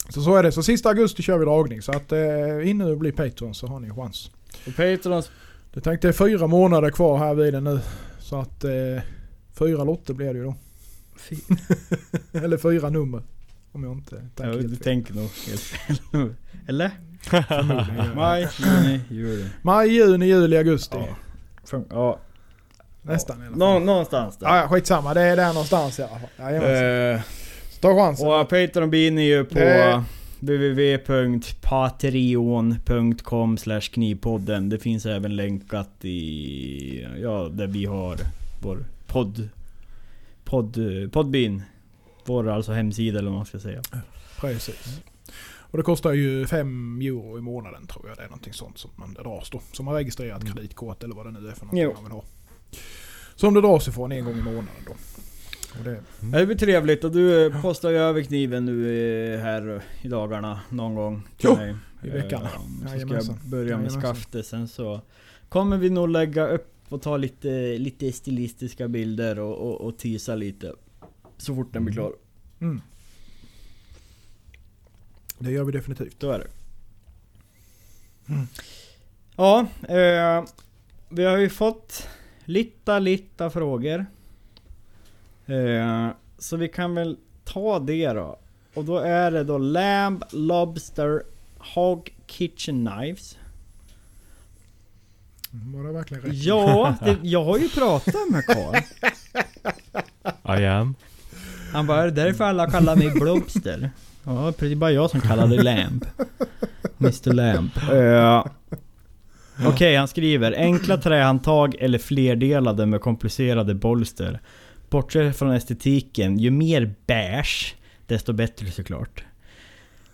Så så är det. Så sista augusti kör vi dragning. Så att eh, in nu och bli Patreon så har ni chans. Och Patrons... Det tänkte fyra månader kvar här vid den nu. Så att eh, fyra lotter blir det ju då. [laughs] Eller fyra nummer. Om jag inte tänker Ja, du helt fel. tänker nog helt fel. [laughs] Eller? Maj, juni, juli. Maj, juni, juli, augusti. Ja. Fun- Ja, Nästan i alla fall. nå, någonstans där. Ja, ja, skitsamma. Det är där någonstans i alla fall. Eh, Ta chansen. och Patreon blir ni ju på Det- www.patreon.com knivpodden. Det finns även länkat i... Ja, där vi har vår podd... Podd... Podbean. Vår alltså hemsida eller vad man ska säga. Precis. Och det kostar ju 5 euro i månaden tror jag. Det är någonting sånt som man dras då. Som har registrerat kreditkort eller vad det nu är för någonting Jo. man vill ha. Som det dras ifrån en gång i månaden då. Det, Ja, Det blir trevligt och du eh, postar ju över kniven nu eh, här i dagarna någon gång till Jo, mig. i veckan. Eh, Så ska jag börja med skaftet sen så kommer vi nog lägga upp och ta lite, lite stilistiska bilder och, och, och teasa lite. Så fort den blir klar. mm. Det gör vi definitivt. Då är det. Mm. Ja, eh, vi har ju fått lite, lite frågor. Eh, så vi kan väl ta det då. Och då är det då Lamb, Lobster, Hog Kitchen Knives. Var det verkligen rätt? Ja, det, jag har ju pratat med Karl. I am. Han bara, är det därför alla kallar mig Blobster? Ja, det är bara jag som kallar dig Lamb. [laughs] Mr Lamb. Uh, Okej, han skriver enkla trähandtag eller flerdelade med komplicerade bolster. Bortsett från estetiken, ju mer beige, desto bättre såklart.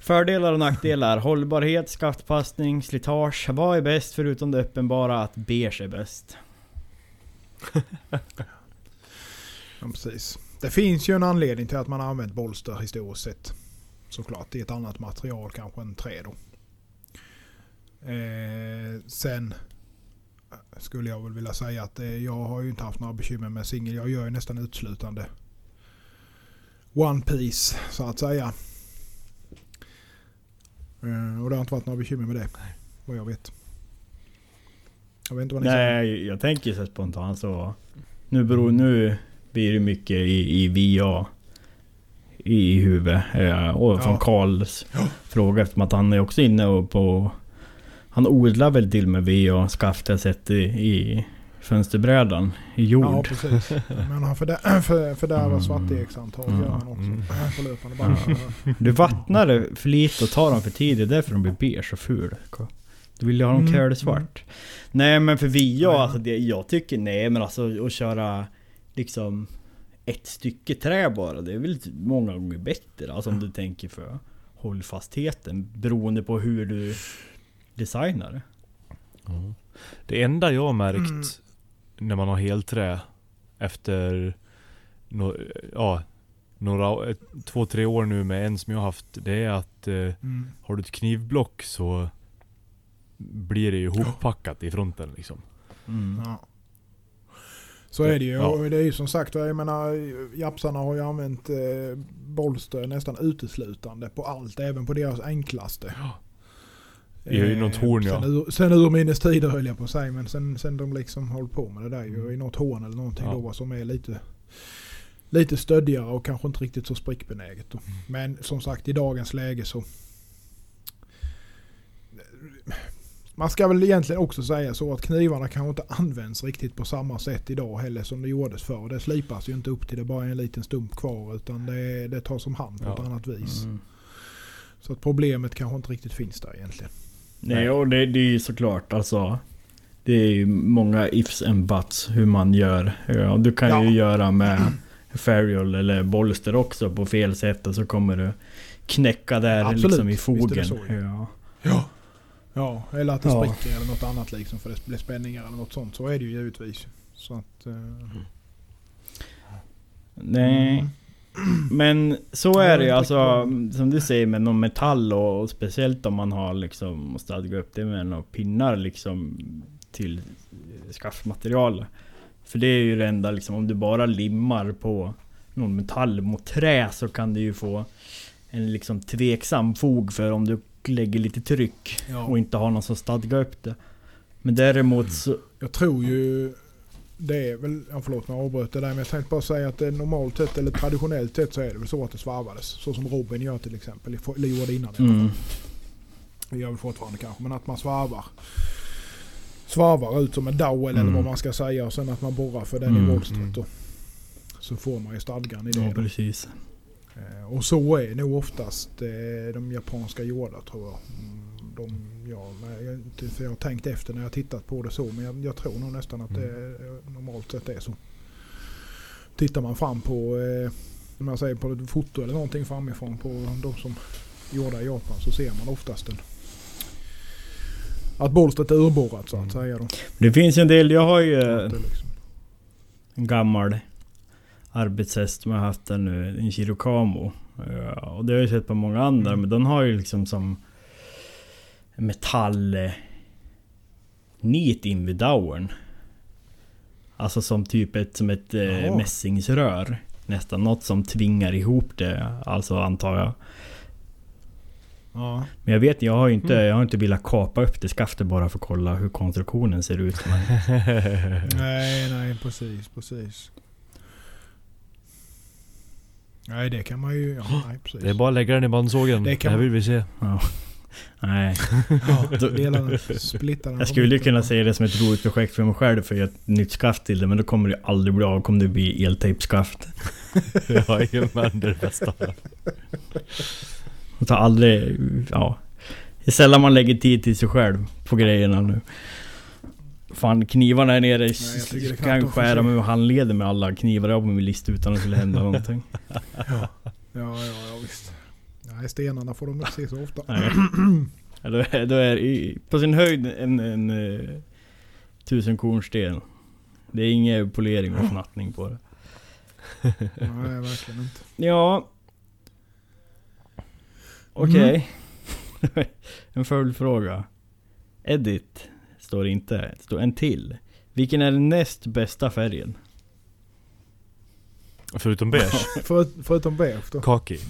Fördelar och nackdelar, [laughs] hållbarhet, skaftpassning, slitage. Vad är bäst förutom det uppenbara att beige är bäst? [laughs] Ja, precis. Det finns ju en anledning till att man har använt bolster historiskt sett. Såklart, är ett annat material kanske än trä då. Eh, sen skulle jag väl vilja säga att eh, jag har ju inte haft några bekymmer med singel. Jag gör ju nästan uteslutande One Piece så att säga. Eh, och det har inte varit några bekymmer med det. Vad jag vet. Jag vet inte vad ni säger. Nej, jag tänker så spontant så. Nu, beror, nu blir det mycket i, i VA. I huvudet. eh, Och från Ja. Karls fråga eftersom att han är också inne och på... Han odlar väl till med VA skaft jag sett i, i fönsterbrädan. I jord. Ja precis. Men han fördär- [clears throat] för, fördärvar Mm. svarteksantag Mm. gör han också. Mm. På löpande band. Du vattnar för lite och tar dem för tidigt. Det är därför de blir beige och ful. Du vill ju ha dem Mm, kölsvart. Nej men för VA, Ja. alltså det, jag tycker nej men alltså att köra liksom ett stycke trä bara. Det är väl många gånger bättre. Alltså om du tänker för hållfastheten. Beroende på hur du designar det. Ja. Det enda jag har märkt Mm. när man har helträ efter no, ja, några, två, tre år nu med en som jag har haft. Det är att eh, Mm. har du ett knivblock så blir det ju hoppackat i fronten liksom. Mm. Ja. Så är det ju. Ja. Och det är ju som sagt, jag menar, japsarna har ju använt eh, bolster nästan uteslutande på allt. Även på deras enklaste. Ja. I något horn, ja. Sen, ur, sen urminnes tider höll jag på att säga. Men sen, sen de liksom håller på med det där ju i något horn eller någonting Ja. då som är lite Lite stöddigare och kanske inte riktigt så sprickbenäget. Då. Mm. Men som sagt i dagens läge så Man ska väl egentligen också säga så att knivarna kanske inte används riktigt på samma sätt idag heller som det gjordes förr. Det slipas ju inte upp till det bara är en liten stump kvar utan det, det tas om hand på Ja. ett annat vis. Mm. Så att problemet kanske inte riktigt finns där egentligen. Nej och det, det är ju såklart alltså. Det är ju många ifs and buts hur man gör. Ja, du kan Ja. ju göra med Ferial eller Bolster också på fel sätt och så kommer du knäcka där Absolut, liksom i visst är det fogen. så ju. ja. Ja. Ja, eller att det Ja. spricker eller något annat liksom för det blir spänningar eller något sånt. Så är det ju givetvis. Så att... Eh, Nej. mm. Men så är det ju alltså som du säger med någon metall och, och speciellt om man har liksom stadgat upp det med några pinnar liksom till skaftmaterial. För det är ju det enda liksom om du bara limmar på någon metall mot trä så kan du ju få en liksom tveksam fog för om du lägger lite tryck Ja. och inte har någon som stadgar upp det. Men däremot så... Jag tror ju det är väl, ja förlåt jag avbröt det där men jag tänkte bara säga att det normalt sett eller traditionellt sett så är det väl så att det svarvades. Så som Robin gör till exempel, eller gjorde innan. Mm, Det gör väl fortfarande kanske men att man svarvar. Svarvar ut som en dowel eller Mm. vad man ska säga och sen att man borrar för den Mm, i bolstret mm. då. Så får man ju stadgan i det. ja då. precis. Eh, Och så är nog oftast eh, de japanska gjorda tror jag. Mm, De, ja, för jag har tänkt efter när jag tittat på det så men jag, jag tror nog nästan att det eh, normalt sett är så. Tittar man fram på, eh, om jag säger på ett foto eller någonting framifrån på de som är gjorda i Japan så ser man oftast en, att bolstret är urborrat så att säga. Då. Det finns en del, jag har ju... Eh, liksom, en gammal arbetshäst som jag har haft där nu, en Chirocamo. Ja, och det har jag sett på många andra, Mm. men den har ju liksom som metall eh, in vid dowern. Alltså som typ ett, som ett eh, Jaha. mässingsrör. Nästan något som tvingar ihop det, alltså antar jag. ja. Men jag vet jag har inte, Mm. jag har inte velat kapa upp det skaftet bara för att kolla hur konstruktionen ser ut. [laughs] Nej, nej precis, precis. Nej det kan man ju, ja nej precis. Det är bara att lägga den i bandsågen. Det Det, kan här man- vill vi se. [laughs] nej. Ja, dela den, splitta den. Jag skulle ju kunna säga det som ett roligt projekt för mig själv för att göra ett nytt skaft till det men då kommer det aldrig bli av. kommer det bli eltejpskaft. [laughs] Jajamän, det är det bästa. Och tar aldrig... Ja. Det är sällan man lägger tid till sig själv på grejerna nu. Fan knivarna är nere. det kan skära mig med handleden med alla knivar jag har på min lista utan att det skulle hända [laughs] någonting. Ja, ja, ja, ja visst. Nej, stenarna får de inte se så ofta. Nej. Då, är, då är i, på sin höjd en, en, eh, tusen kornsten. Det är ingen polering och fnattning på det. Nej, verkligen inte. Ja. Okej. [laughs] en följdfråga. Edit står inte. Det står en till. Vilken är den näst bästa färgen? Förutom beige. [laughs] För, förutom beige då. Kaki. [laughs]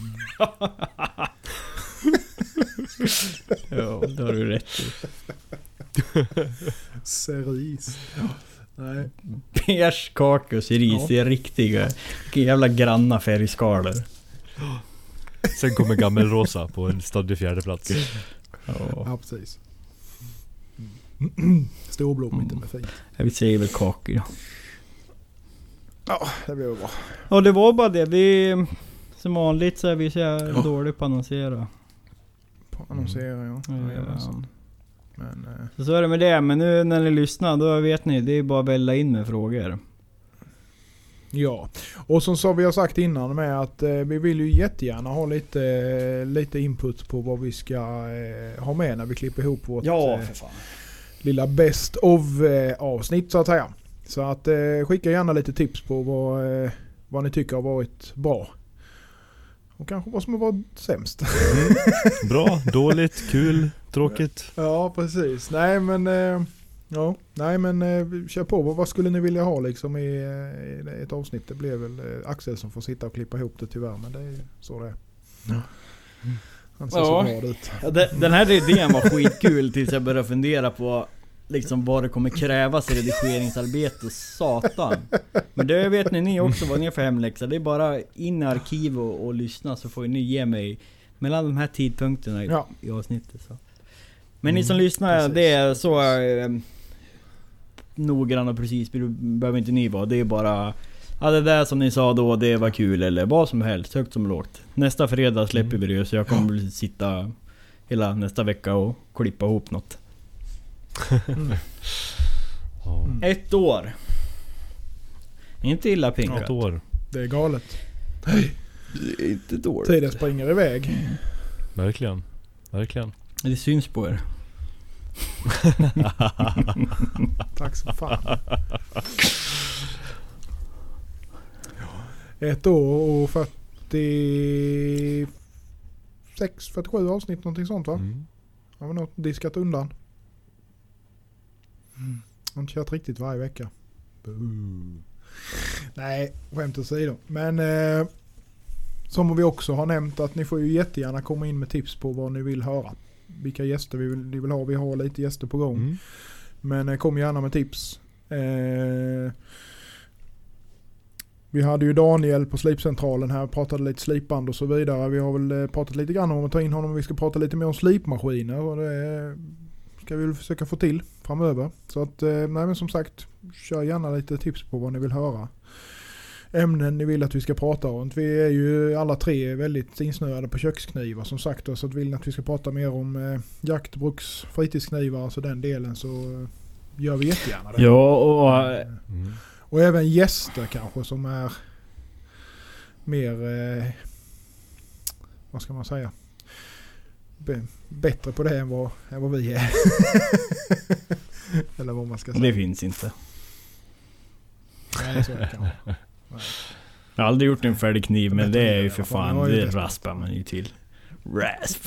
Ja, det har du rätt i. [laughs] Cerise. Nej. Beige kaka och cerise, det är riktiga. Vilka jävla granna färgskalor. Sen kommer gammelrosa på en stadig fjärde plats. Ja. Ja, precis. [clears throat] Mm. Storblommigt Mm. är fint. Vi säger väl kakor ja. Ja, det blir väl bra. Ja det var bara det. Vi... Som vanligt så är vi så jävla dåliga på att annonsera. På annonsera ja. Jajamensan. Ja. Men eh, Så, så är det med det. Men nu när ni lyssnar, då vet ni. Det är bara att välla in med frågor. ja. Och som så vi har sagt innan med att eh, vi vill ju jättegärna ha lite, eh, lite input på vad vi ska eh, ha med när vi klipper ihop vårt eh, fan. Lilla best of eh, avsnitt så att säga. Så att eh, skicka gärna lite tips på vad, eh, vad ni tycker har varit bra. Och kanske vad som har varit sämst. Bra, [laughs] dåligt, kul, tråkigt. ja precis. Nej men, ja, nej, men kör på. Vad, skulle ni vilja ha liksom i, i ett avsnitt? Det blev väl Axel som får sitta och klippa ihop det tyvärr. Men det är så det är. Han ser Ja. så glad ut. Ja, de- den här idén var skitkul tills jag började fundera på liksom vad det kommer krävas i redigeringsarbete, satan. Men det vet ni, ni också vad ni har för hemläxa. Det är bara in i arkiv och, och lyssna så får ni ge mig mellan de här tidpunkterna i, Ja. i avsnittet. Så. Men ni som lyssnar, precis. det är så eh, noggranna och precis behöver inte ni vara. Det är bara Ja det där som ni sa då, det var kul eller vad som helst, högt som lågt. Nästa fredag släpper vi det så jag kommer väl sitta hela nästa vecka och klippa ihop något. [laughs] Ja. Ett år. Inte illa pinkat. Ett år. Det är galet. Det är inte dåligt. Tiden springer iväg. Verkligen. Verkligen. Det syns på er. [laughs] Tack så fan. [laughs] Ett år och 46, 47 avsnitt någonting sånt va? Mm. Har vi något diskat undan? Jag har inte kört riktigt varje vecka. Nej, skämt åsido. Men eh, som vi också har nämnt att ni får ju jättegärna komma in med tips på vad ni vill höra. Vilka gäster vi vill, ni vill ha. Vi har lite gäster på gång. Mm. Men eh, kom gärna med tips. Eh, vi hade ju Daniel på slipcentralen här, pratade lite slipband och så vidare. Vi har väl eh, pratat lite grann om att ta in honom. Vi ska prata lite mer om slipmaskiner och det ska vi väl försöka få till framöver. Så att, eh, nej men som sagt, kör gärna lite tips på vad ni vill höra. Ämnen ni vill att vi ska prata om. Vi är ju alla tre väldigt insnöade på köksknivar som sagt. Så att vill ni att vi ska prata mer om eh, jakt, bruks, fritidsknivar, alltså den delen så gör vi jättegärna det. Ja och... Mm. Och även gäster kanske som är mer, eh, vad ska man säga, Be- bättre på det än vad, än vad vi är. [laughs] Eller vad man ska säga. Det finns inte. Nej, så är det kanske. Jag har aldrig gjort en färdig kniv men det är ju för fan, det raspar man ju till. Rasp.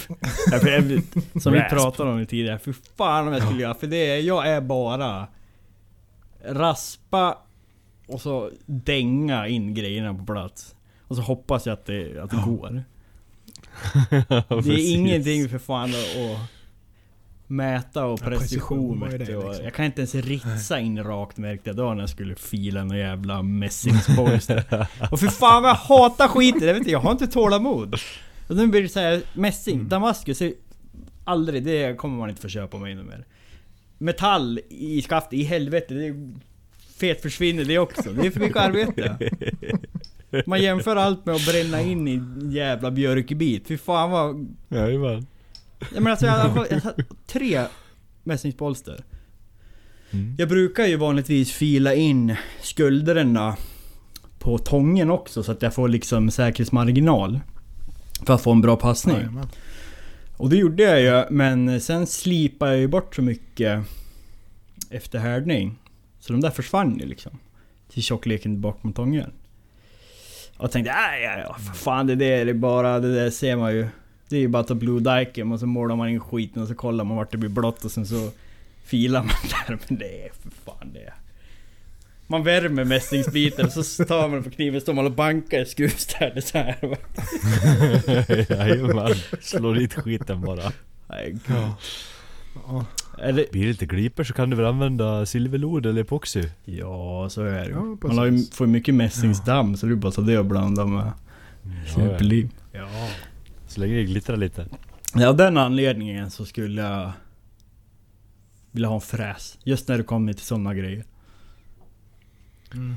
Som vi pratade om det tidigare, för fan om jag skulle göra, för det är, jag är bara raspa och så dänga in grejerna på plats. Och så hoppas jag att det, att det går. [laughs] Det är ingenting för fan att mäta och Ja, precision ju vet det, liksom. Jag kan inte ens ritsa in rakt märkte jag då när jag skulle fila någon jävla mässingsbolster. [laughs] och för fan vad jag hatar skiten! Jag vet inte, jag har inte tålamod. Och nu blir det såhär mässing, Mm. damaskus, aldrig, det kommer man inte få köpa mig något mer. Metall i skaftet, i helvete, det är fet försvinner det också. Det är för mycket arbete. [laughs] Man jämför allt med att bränna in i en jävla björkbit. Fy fan vad Jajamän. Ja, men alltså jag har, jag har tre mässingspolster. Mm. Jag brukar ju vanligtvis fila in skulderna på tången också så att jag får liksom säkerhetsmarginal. För att få en bra passning. Jajamän. Och det gjorde jag ju, men sen slipade jag ju bort så mycket efter härdning. Så de där försvann ju liksom. Till tjockleken bakom tången. Och tänkte, nej, ja, ja, för fan det där är bara, det där ser man ju. Det är ju bara att ta blue dicem och så målar man in skiten och så kollar man vart det blir blått och sen så filar man [laughs] där. Men det är för fan det. Man värmer mässingsbiten och så tar man på kniven står man och bankar i skruvstädet så här. [laughs] Jajamän. Slå dit skiten bara. Nej, gud. Ja, Eller, Blir det lite gliper så kan du väl använda silverlod eller epoxy? ja, så är det Ja, ju. Man har ju, får ju mycket mässingsdamm så det är bara så det och blanda med superlim. ja. Så länge det glittrar lite. Ja, av den anledningen så skulle jag vilja ha en fräs. Just när det kommer till sådana grejer. Mm.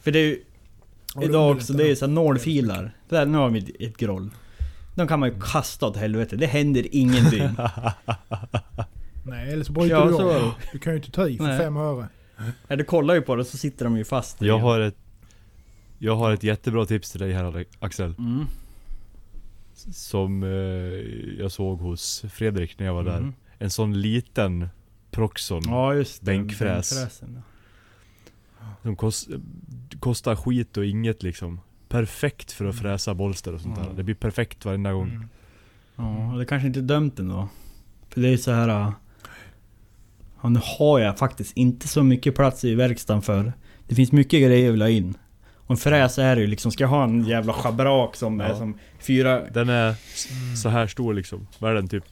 För det är ju Ja, det idag också, det är så här nålfilar. Där, nu har vi ett- ett groll. De kan man ju kasta åt helvete. Det händer ingenting. [laughs] Nej, eller så bryter Ja, du så av. Du kan ju inte ta i för Nej. fem öre. Ja, du kollar ju på det så sitter de ju fast. Jag har ett Jag har ett jättebra tips till dig här Axel. Mm. Som eh, jag såg hos Fredrik när jag var där. Mm. En sån liten Proxon. Ja just det. Bänkfräs. Som kost, kostar skit och inget liksom. Perfekt för att fräsa bolster och sånt där. Mm. Det blir perfekt varenda gång. Mm. Ja, det kanske inte är dömt ändå. För det är så här. äh, Ja, nu har jag faktiskt inte så mycket plats i verkstaden för. Det finns mycket grejer jag vill ha in. Och en fräs är det ju liksom, ska jag ha en jävla schabrak som är Ja. som fyra... Den är s- så här stor liksom. Vad är den? Typ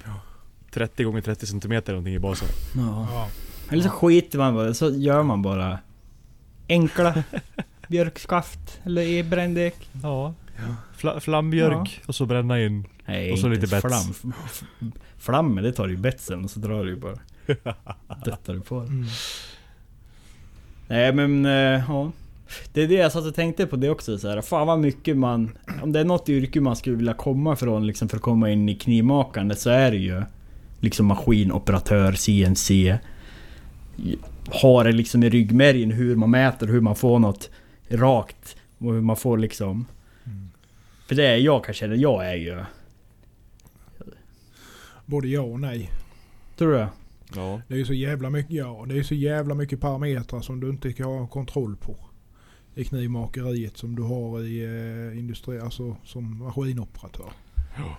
30 gånger 30 cm eller någonting i basen. Ja. Ja. Eller så skiter man bara, så gör man bara enkla [laughs] björkskaft eller e-brändäck. Ja. Fla, flambjörk och så bränna in. Nej, Och så lite bets. flam. F- f- Flammen, det tar du ju betsen och så drar du ju bara. [laughs] Döttar du på det. Mm. Nej men, eh, ja. Det är det jag satt och tänkte på det också så här. Fan vad mycket man... Om det är något yrke man skulle vilja komma från liksom för att komma in i knivmakande så är det ju... Liksom maskinoperatör, CNC. Ha det liksom i ryggmärgen hur man mäter, hur man får något rakt. Och hur man får liksom... Mm. För det är jag kan känna, jag är ju... Både ja och nej. Tror du? Ja. Det är ju så jävla mycket, ja, det är så jävla mycket parametrar som du inte kan ha kontroll på. I knivmakeriet som du har i eh, industri, alltså som maskinoperatör. Ja.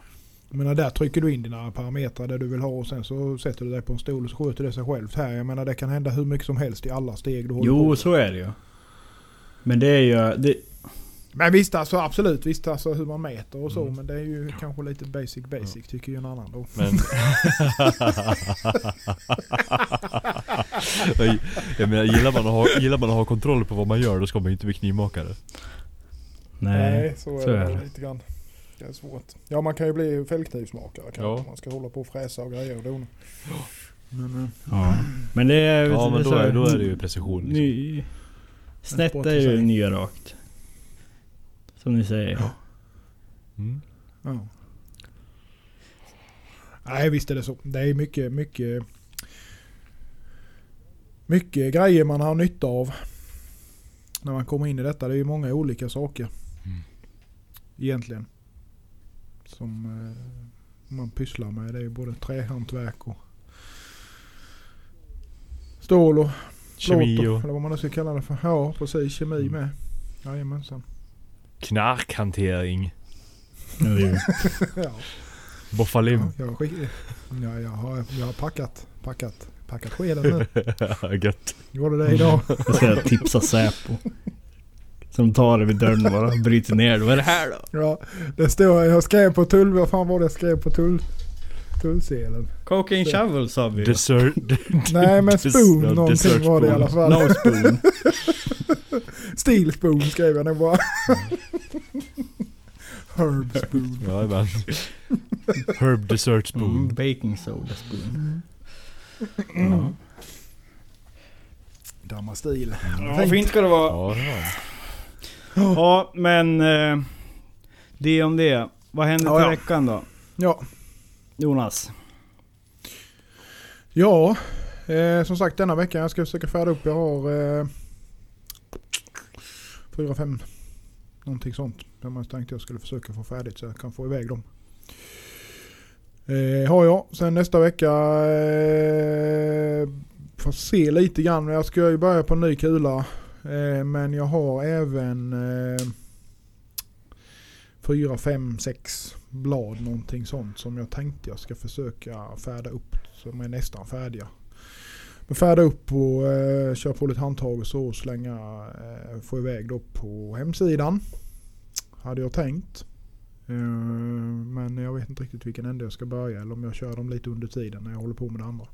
Jag menar där trycker du in dina parametrar där du vill ha och sen så sätter du dig på en stol och så sköter det sig självt här. Jag menar det kan hända hur mycket som helst i alla steg du håller Jo, på. så är det ju. Men det är ju... Det, Men visst alltså absolut, visst alltså hur man mäter och så. Mm. Men det är ju kanske lite basic basic tycker ju en annan då. Men... jag, menar, gillar man, att ha, gillar man att ha kontroll på vad man gör då ska man ju inte bli knivmakare. nej, så är så det är väl det. lite grann. Det är svårt. Ja man kan ju bli fällknivsmakare kanske. Ja. Man ska hålla på och fräsa och grejer och dona. Men, eh, Ja. Men det är... Ja men det då så är, då är det ju precision liksom. Ny... Snett är ju nya rakt. Som ni säger. Mm. ja. Nej visst är det så. Det är mycket, mycket mycket grejer man har nytta av när man kommer in i detta. Det är ju många olika saker. Mm. Egentligen. Som eh, man pysslar med. Det är ju både trähantverk och stål och Kemi och, eller vad man nu ska kalla det för. Ja precis, kemi Mm. med. Jajamensan. knarkhantering. Ja, ju- [laughs] ja, Boffalim. jag, skick- ja, jag, har, jag har packat, packat, packat skeden nu. [laughs] Gött. Gjorde det idag. Jag ska tipsa Säpo. Som tar det vid dörren bara bryter ner det. Vad är det här då? Ja, det står, jag skrev på tull, vad fan var det jag skrev på tull, tullsedeln? Cocaine shovel sa vi ju. Dessert. [laughs] Nej men Des- spoon ja, någonting dessert var det i alla spoon. fall. No spoon. [laughs] Steel spoon skrev jag nog bara. [laughs] Herb spoon. Jajamän. Herb dessert spoon. Mm, baking soda spoon. Mm. Ja. Damma stil. Ja, fint ska det vara. Ja det var Ja, men... Eh, det om det. Vad händer Ja, till ja. veckan då? Ja, Jonas? ja eh, som sagt denna veckan jag ska försöka färda upp. Jag har eh, fyra, fem någonting sånt. Där man tänkte jag skulle försöka få färdigt så jag kan få iväg dem. Eh, har jag. Sen nästa vecka eh, får se lite grann. Jag ska ju börja på en ny kula. Eh, men jag har även eh, fyra, fem, sex blad någonting sånt som jag tänkte jag ska försöka färda upp. Som är nästan färdiga. Men färda upp och eh, köra på lite handtag och så och slänga, eh, få iväg då på hemsidan. Hade jag tänkt. Eh, Men jag vet inte riktigt vilken ände jag ska börja eller om jag kör dem lite under tiden när jag håller på med det andra.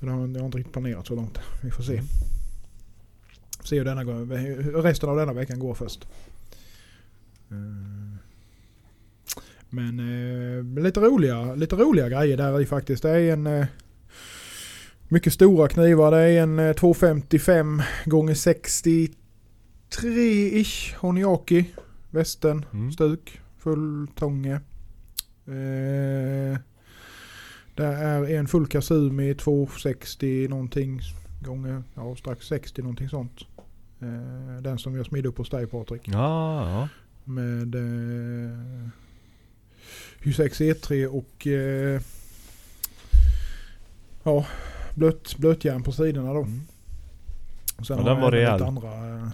Det har jag har inte riktigt planerat så långt. Vi får se. Se hur, denna, hur resten av denna veckan går först. Eh, Men eh, lite, roliga, lite roliga grejer där i faktiskt. Det är en eh, mycket stora knivar. Det är en eh, 255 gånger 63 ish Honiaki. Västen. Mm. Stuk. Fulltånge. Eh, det är en full Kasumi 260 någonting gånger, ja strax 60 någonting sånt. Eh, den som jag smidde upp hos dig Patrik. Ja, ja. Med eh, 26 E3 och eh, ja, blöt, blötjärn på sidorna då. Mm. Och sen har den var rejäl. Andra, eh,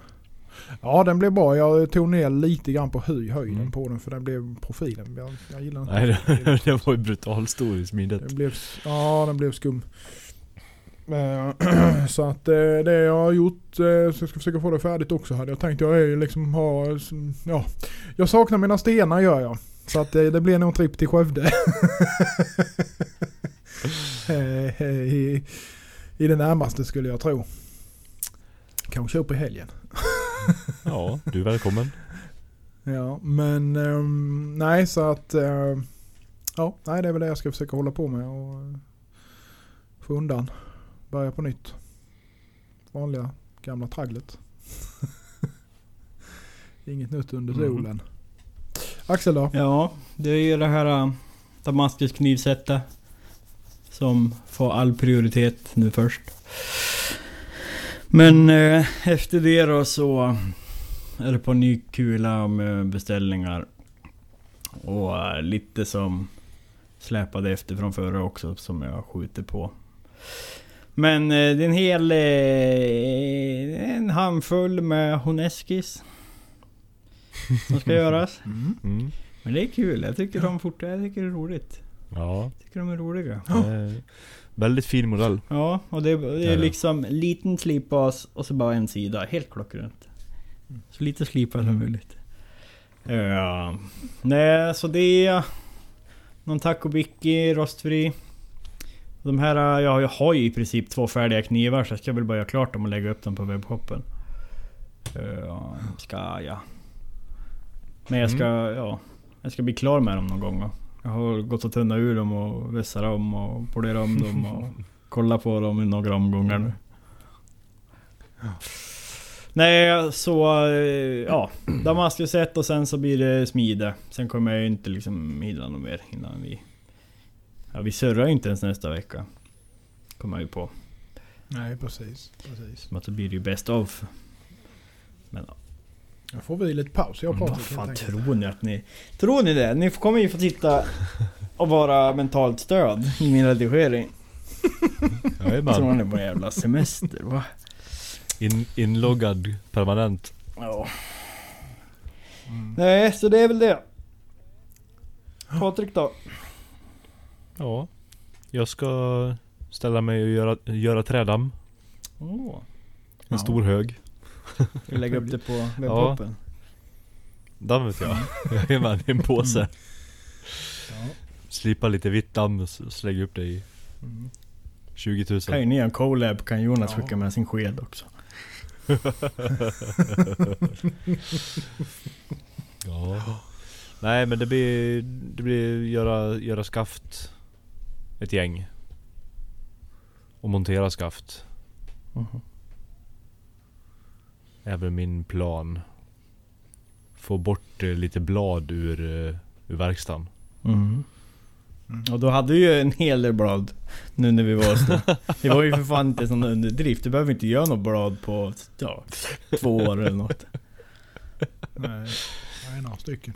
ja den blev bra. Jag tog ner lite grann på höj, höjden Mm. på den för den blev profilen. Jag, jag gillar inte Nej, det, [laughs] det var ju brutalt stor i smidet. Den blev, ja, den blev skum. Eh, [clears throat] Så att eh, det jag har gjort, så jag ska försöka få det färdigt också hade jag tänkt. Jag är ju liksom ha, ja. Jag saknar mina stenar gör jag. Så att det, det blir nog en tripp till Skövde. [laughs] Eh, I, I det närmaste skulle jag tro. Kanske upp i helgen. [laughs] Ja, du är välkommen. Ja, men ehm, nej så att eh, ja, nej det är väl det jag ska försöka hålla på med och eh, få undan. Börja på nytt. Vanliga gamla tragglet. [laughs] Inget nytt under Mhm. solen. Axel då? Ja, det är ju det här äh, uh, Damaskus knivsättet. Som får all prioritet nu först. Men eh, efter det då så är det på ny kula med beställningar. Och eh, lite som släpade efter från förra också som jag skjuter på. Men eh, det är en hel... Eh, en handfull med Honeskis. [laughs] Som ska göras. Mm. Mm. Men det är kul. Jag tycker de fortfarande jag tycker det är roligt. Ja, Jag tycker de är roliga. eh, väldigt fin modell. Ja, och det, det är ja. liksom liten slipbas och så bara en sida. Helt klockrent. Så lite slipad som möjligt. Ja. Nej, så det är... Någon taco bicki, rostfri. De här, jag, jag har ju i princip två färdiga knivar så jag ska väl bara göra klart dem och lägga upp dem på webbshoppen. Ja, ska jag. Men jag ska, ja. Jag ska bli klar med dem någon gång. då. Jag har gått och tunnat ur dem och vässat dem och polerat om dem och [laughs] kollat på dem i några omgångar nu. Nej, så eh, ja. Damaskus 1 och sen så blir det smide. Sen kommer jag ju inte liksom hindra något mer innan vi... Ja, vi surrar ju inte ens nästa vecka. Kommer jag ju på. Nej precis. precis. Som att då blir det ju best of. Men ja, Då får vi lite paus jag och vad fan tror ni att ni... Tror ni det? Ni kommer ju få titta och vara mentalt stöd i min redigering. Tror Jajamän. ni på jävla semester va? In, inloggad permanent. Ja. Mm. Nej, så det är väl det. Patrik då? Ja. Jag ska ställa mig och göra, göra trädamm. Åh. En Ja. stor hög. Vi lägger upp det på [laughs] webbshoppen. Damm vet jag. Jajamän, i en påse. Ja. Slipa lite vitt damm och s- slänga upp det i Mm. 20 000. Kan ju ni göra en collab kan Jonas Ja. skicka med sin sked också. [laughs] Ja. Nej men det blir, det blir göra, göra skaft. Ett gäng. Och montera skaft. Mhm. Är väl min plan. Få bort eh, lite blad ur, eh, ur verkstaden. Mhm. Mm. Och då hade ju en hel del blad nu när vi var hos. Det var ju för fan inte sån underdrift. Du behöver inte göra något blad på ja, två år eller något. Nej, nej, några stycken.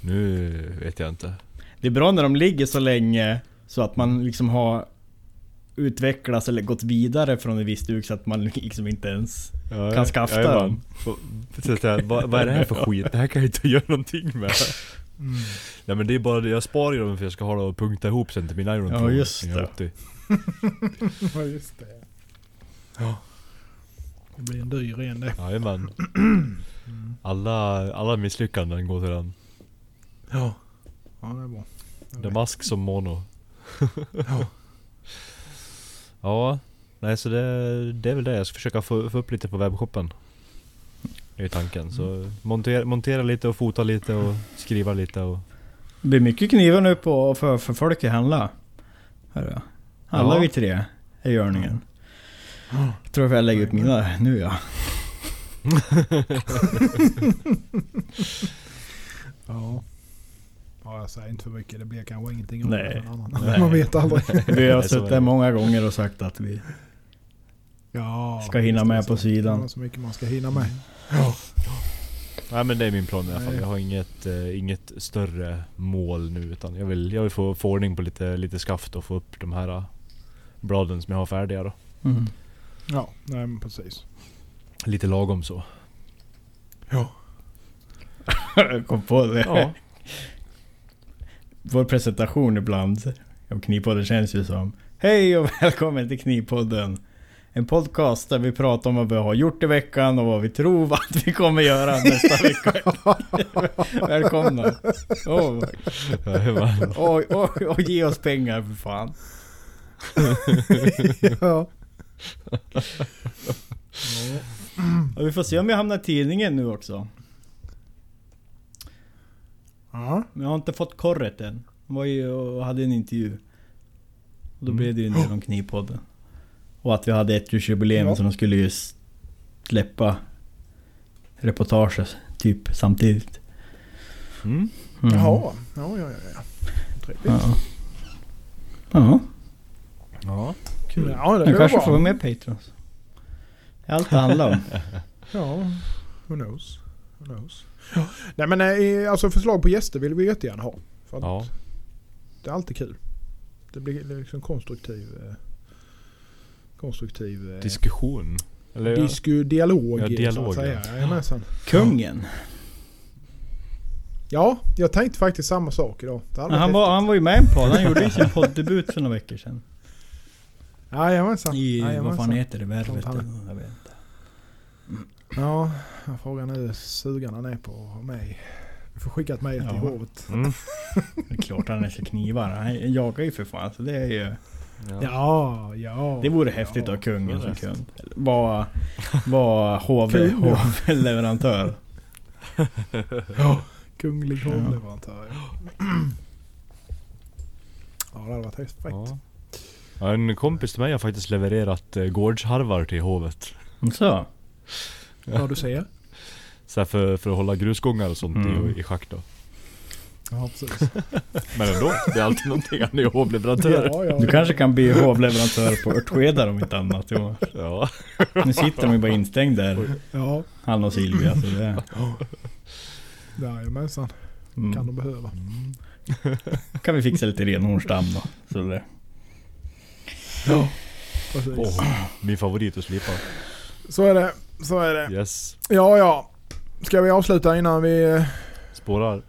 Nu vet jag inte. Det är bra när de ligger så länge så att man liksom har utvecklats eller gått vidare från en viss duk så att man [laughs] liksom inte ens kan dem. Och- så att jag, vad, vad är det här för skit? Det här kan jag inte [laughs] göra någonting med. Mm. Nej men det är bara det, jag sparar ju dem för jag ska ha det och punkta ihop sen till min Iron Ja, just är det. 80. [laughs] Ja just det. Ja. Det blir en dyr en det. Jajamän. Mm. Alla, alla misslyckanden går till den. Ja. Ja, det är bra. Jag vet. Damask som mono. Ja. Ja, nej så det, det är väl det. Jag ska försöka få, få upp lite på webbshoppen. Det är tanken. Så montera, montera lite och fota lite och skriva lite och... Det blir mycket knivar nu på, för, för folk att handla. Hör jag. Alla Ja. vi tre är i görningen. Jag tror att jag lägger upp mina nu. Ja. [laughs] [laughs] Ja, jag säger inte för mycket. Det blir kanske ingenting av Nej. en annan. Nej. [laughs] Man vet aldrig. [laughs] Vi har suttit där många gånger och sagt att vi Ja, ska hinna med det på så. sidan. Det är så mycket man ska hinna med. Nej men det är min plan i alla fall. Jag har inget, eh, inget större mål nu utan jag vill, jag vill få, få ordning på lite, lite skaft och få upp de här eh, bladen som jag har färdiga då. Mm. Ja, nej men precis. Lite lagom så. Ja. Jag [laughs] kom på det. Ja. Vår presentation ibland av Knivpodden känns ju som Hej och välkommen till Knivpodden. En podcast där vi pratar om vad vi har gjort i veckan och vad vi tror [laughs] att vi kommer göra nästa vecka. [laughs] Välkomna. Jajamän. oj, oj, oj, ge oss pengar för fan. [laughs] ja. Och vi får se om vi hamnar i tidningen nu också. Ja. Men jag har inte fått korret än. Jag var ju och hade en intervju. Och då Mm. blev det ju en del om Knivpodden. Och att vi hade ett jubileum Ja. så de skulle ju släppa reportaget typ samtidigt. Mm. Mm. Jaha. Ja, ja, ja. ja. Trevligt. Ja. Ja. Ja. Kul. Ja, det Jag kanske bra. får med Patrons. Det är allt det handlar om. [laughs] Ja, who knows. Who knows. Ja. Nej men eh, alltså förslag på gäster vill vi jättegärna ha. För att Ja. Det är alltid kul. Det blir liksom konstruktiv... Eh, konstruktiv... Eh, Diskussion. Eller disku, dialog, Ja, dialog, så att säga. ja. Jajamensan. Kungen. Ja, jag tänkte faktiskt samma sak idag. Han, var, han var ju med i en podd. Han gjorde ju sin poddebut för några veckor sedan. Jajamensan. I, vad fan heter det? Värvet? Han- eller- Jag vet inte. Ja, jag frågar nu hur sugen han är på mig. Vi får skicka ett mejl till Ja. hovet. Mm. Det är klart han är så knivar. Han jagar ju för fan. Så det är ju... Ja. Ja, ja. Det vore häftigt ja. att ha kungen det som är kund. Var, var HV, Kung, ja. Kunglig hovleverantör. Ja. ja, det hade varit häftigt. Ja. Ja, En kompis till mig har faktiskt levererat eh, gårdsharvar till hovet. Så. Ja, du ser. Så här för, för att hålla grusgångar och sånt Mm. i, i schack då. Ja, precis. [laughs] Men ändå, det är alltid någonting. Han är ju hovleverantör. Ja, ja, Du kanske kan bli hovleverantör på Örtskedar om inte annat. Ja. Nu sitter de ju bara instängd där. Ja, Han och Silvia. Så det, jajamensan. Kan mm. de behöva. kan vi fixa lite renhornsdamm då. Så det. Ja, precis. Åh, min favorit att slipa. Så är det. Så är det. Yes. Ja, ja. Ska vi avsluta innan vi eh, Spårar.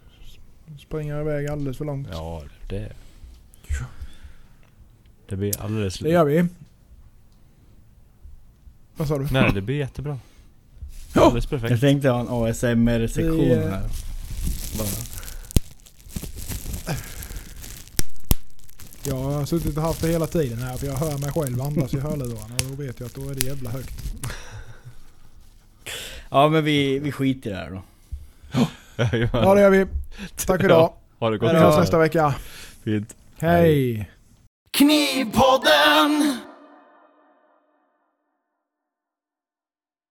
springer iväg alldeles för långt? Ja, det... Det blir alldeles... Det gör vi. Vad sa du? Nej, det blir jättebra. Alldeles Jag perfekt. tänkte ha en ASMR-sektion Vi, eh, här. Bara. Jag har suttit och haft det hela tiden här för jag hör mig själv andas i hörlurarna och då vet jag att då är det jävla högt. Ja men vi, vi skiter i det här då. Ja det gör vi. Tack för idag. Ha det gott. Vi hörs nästa vecka. Fint. Hej. Knivpodden!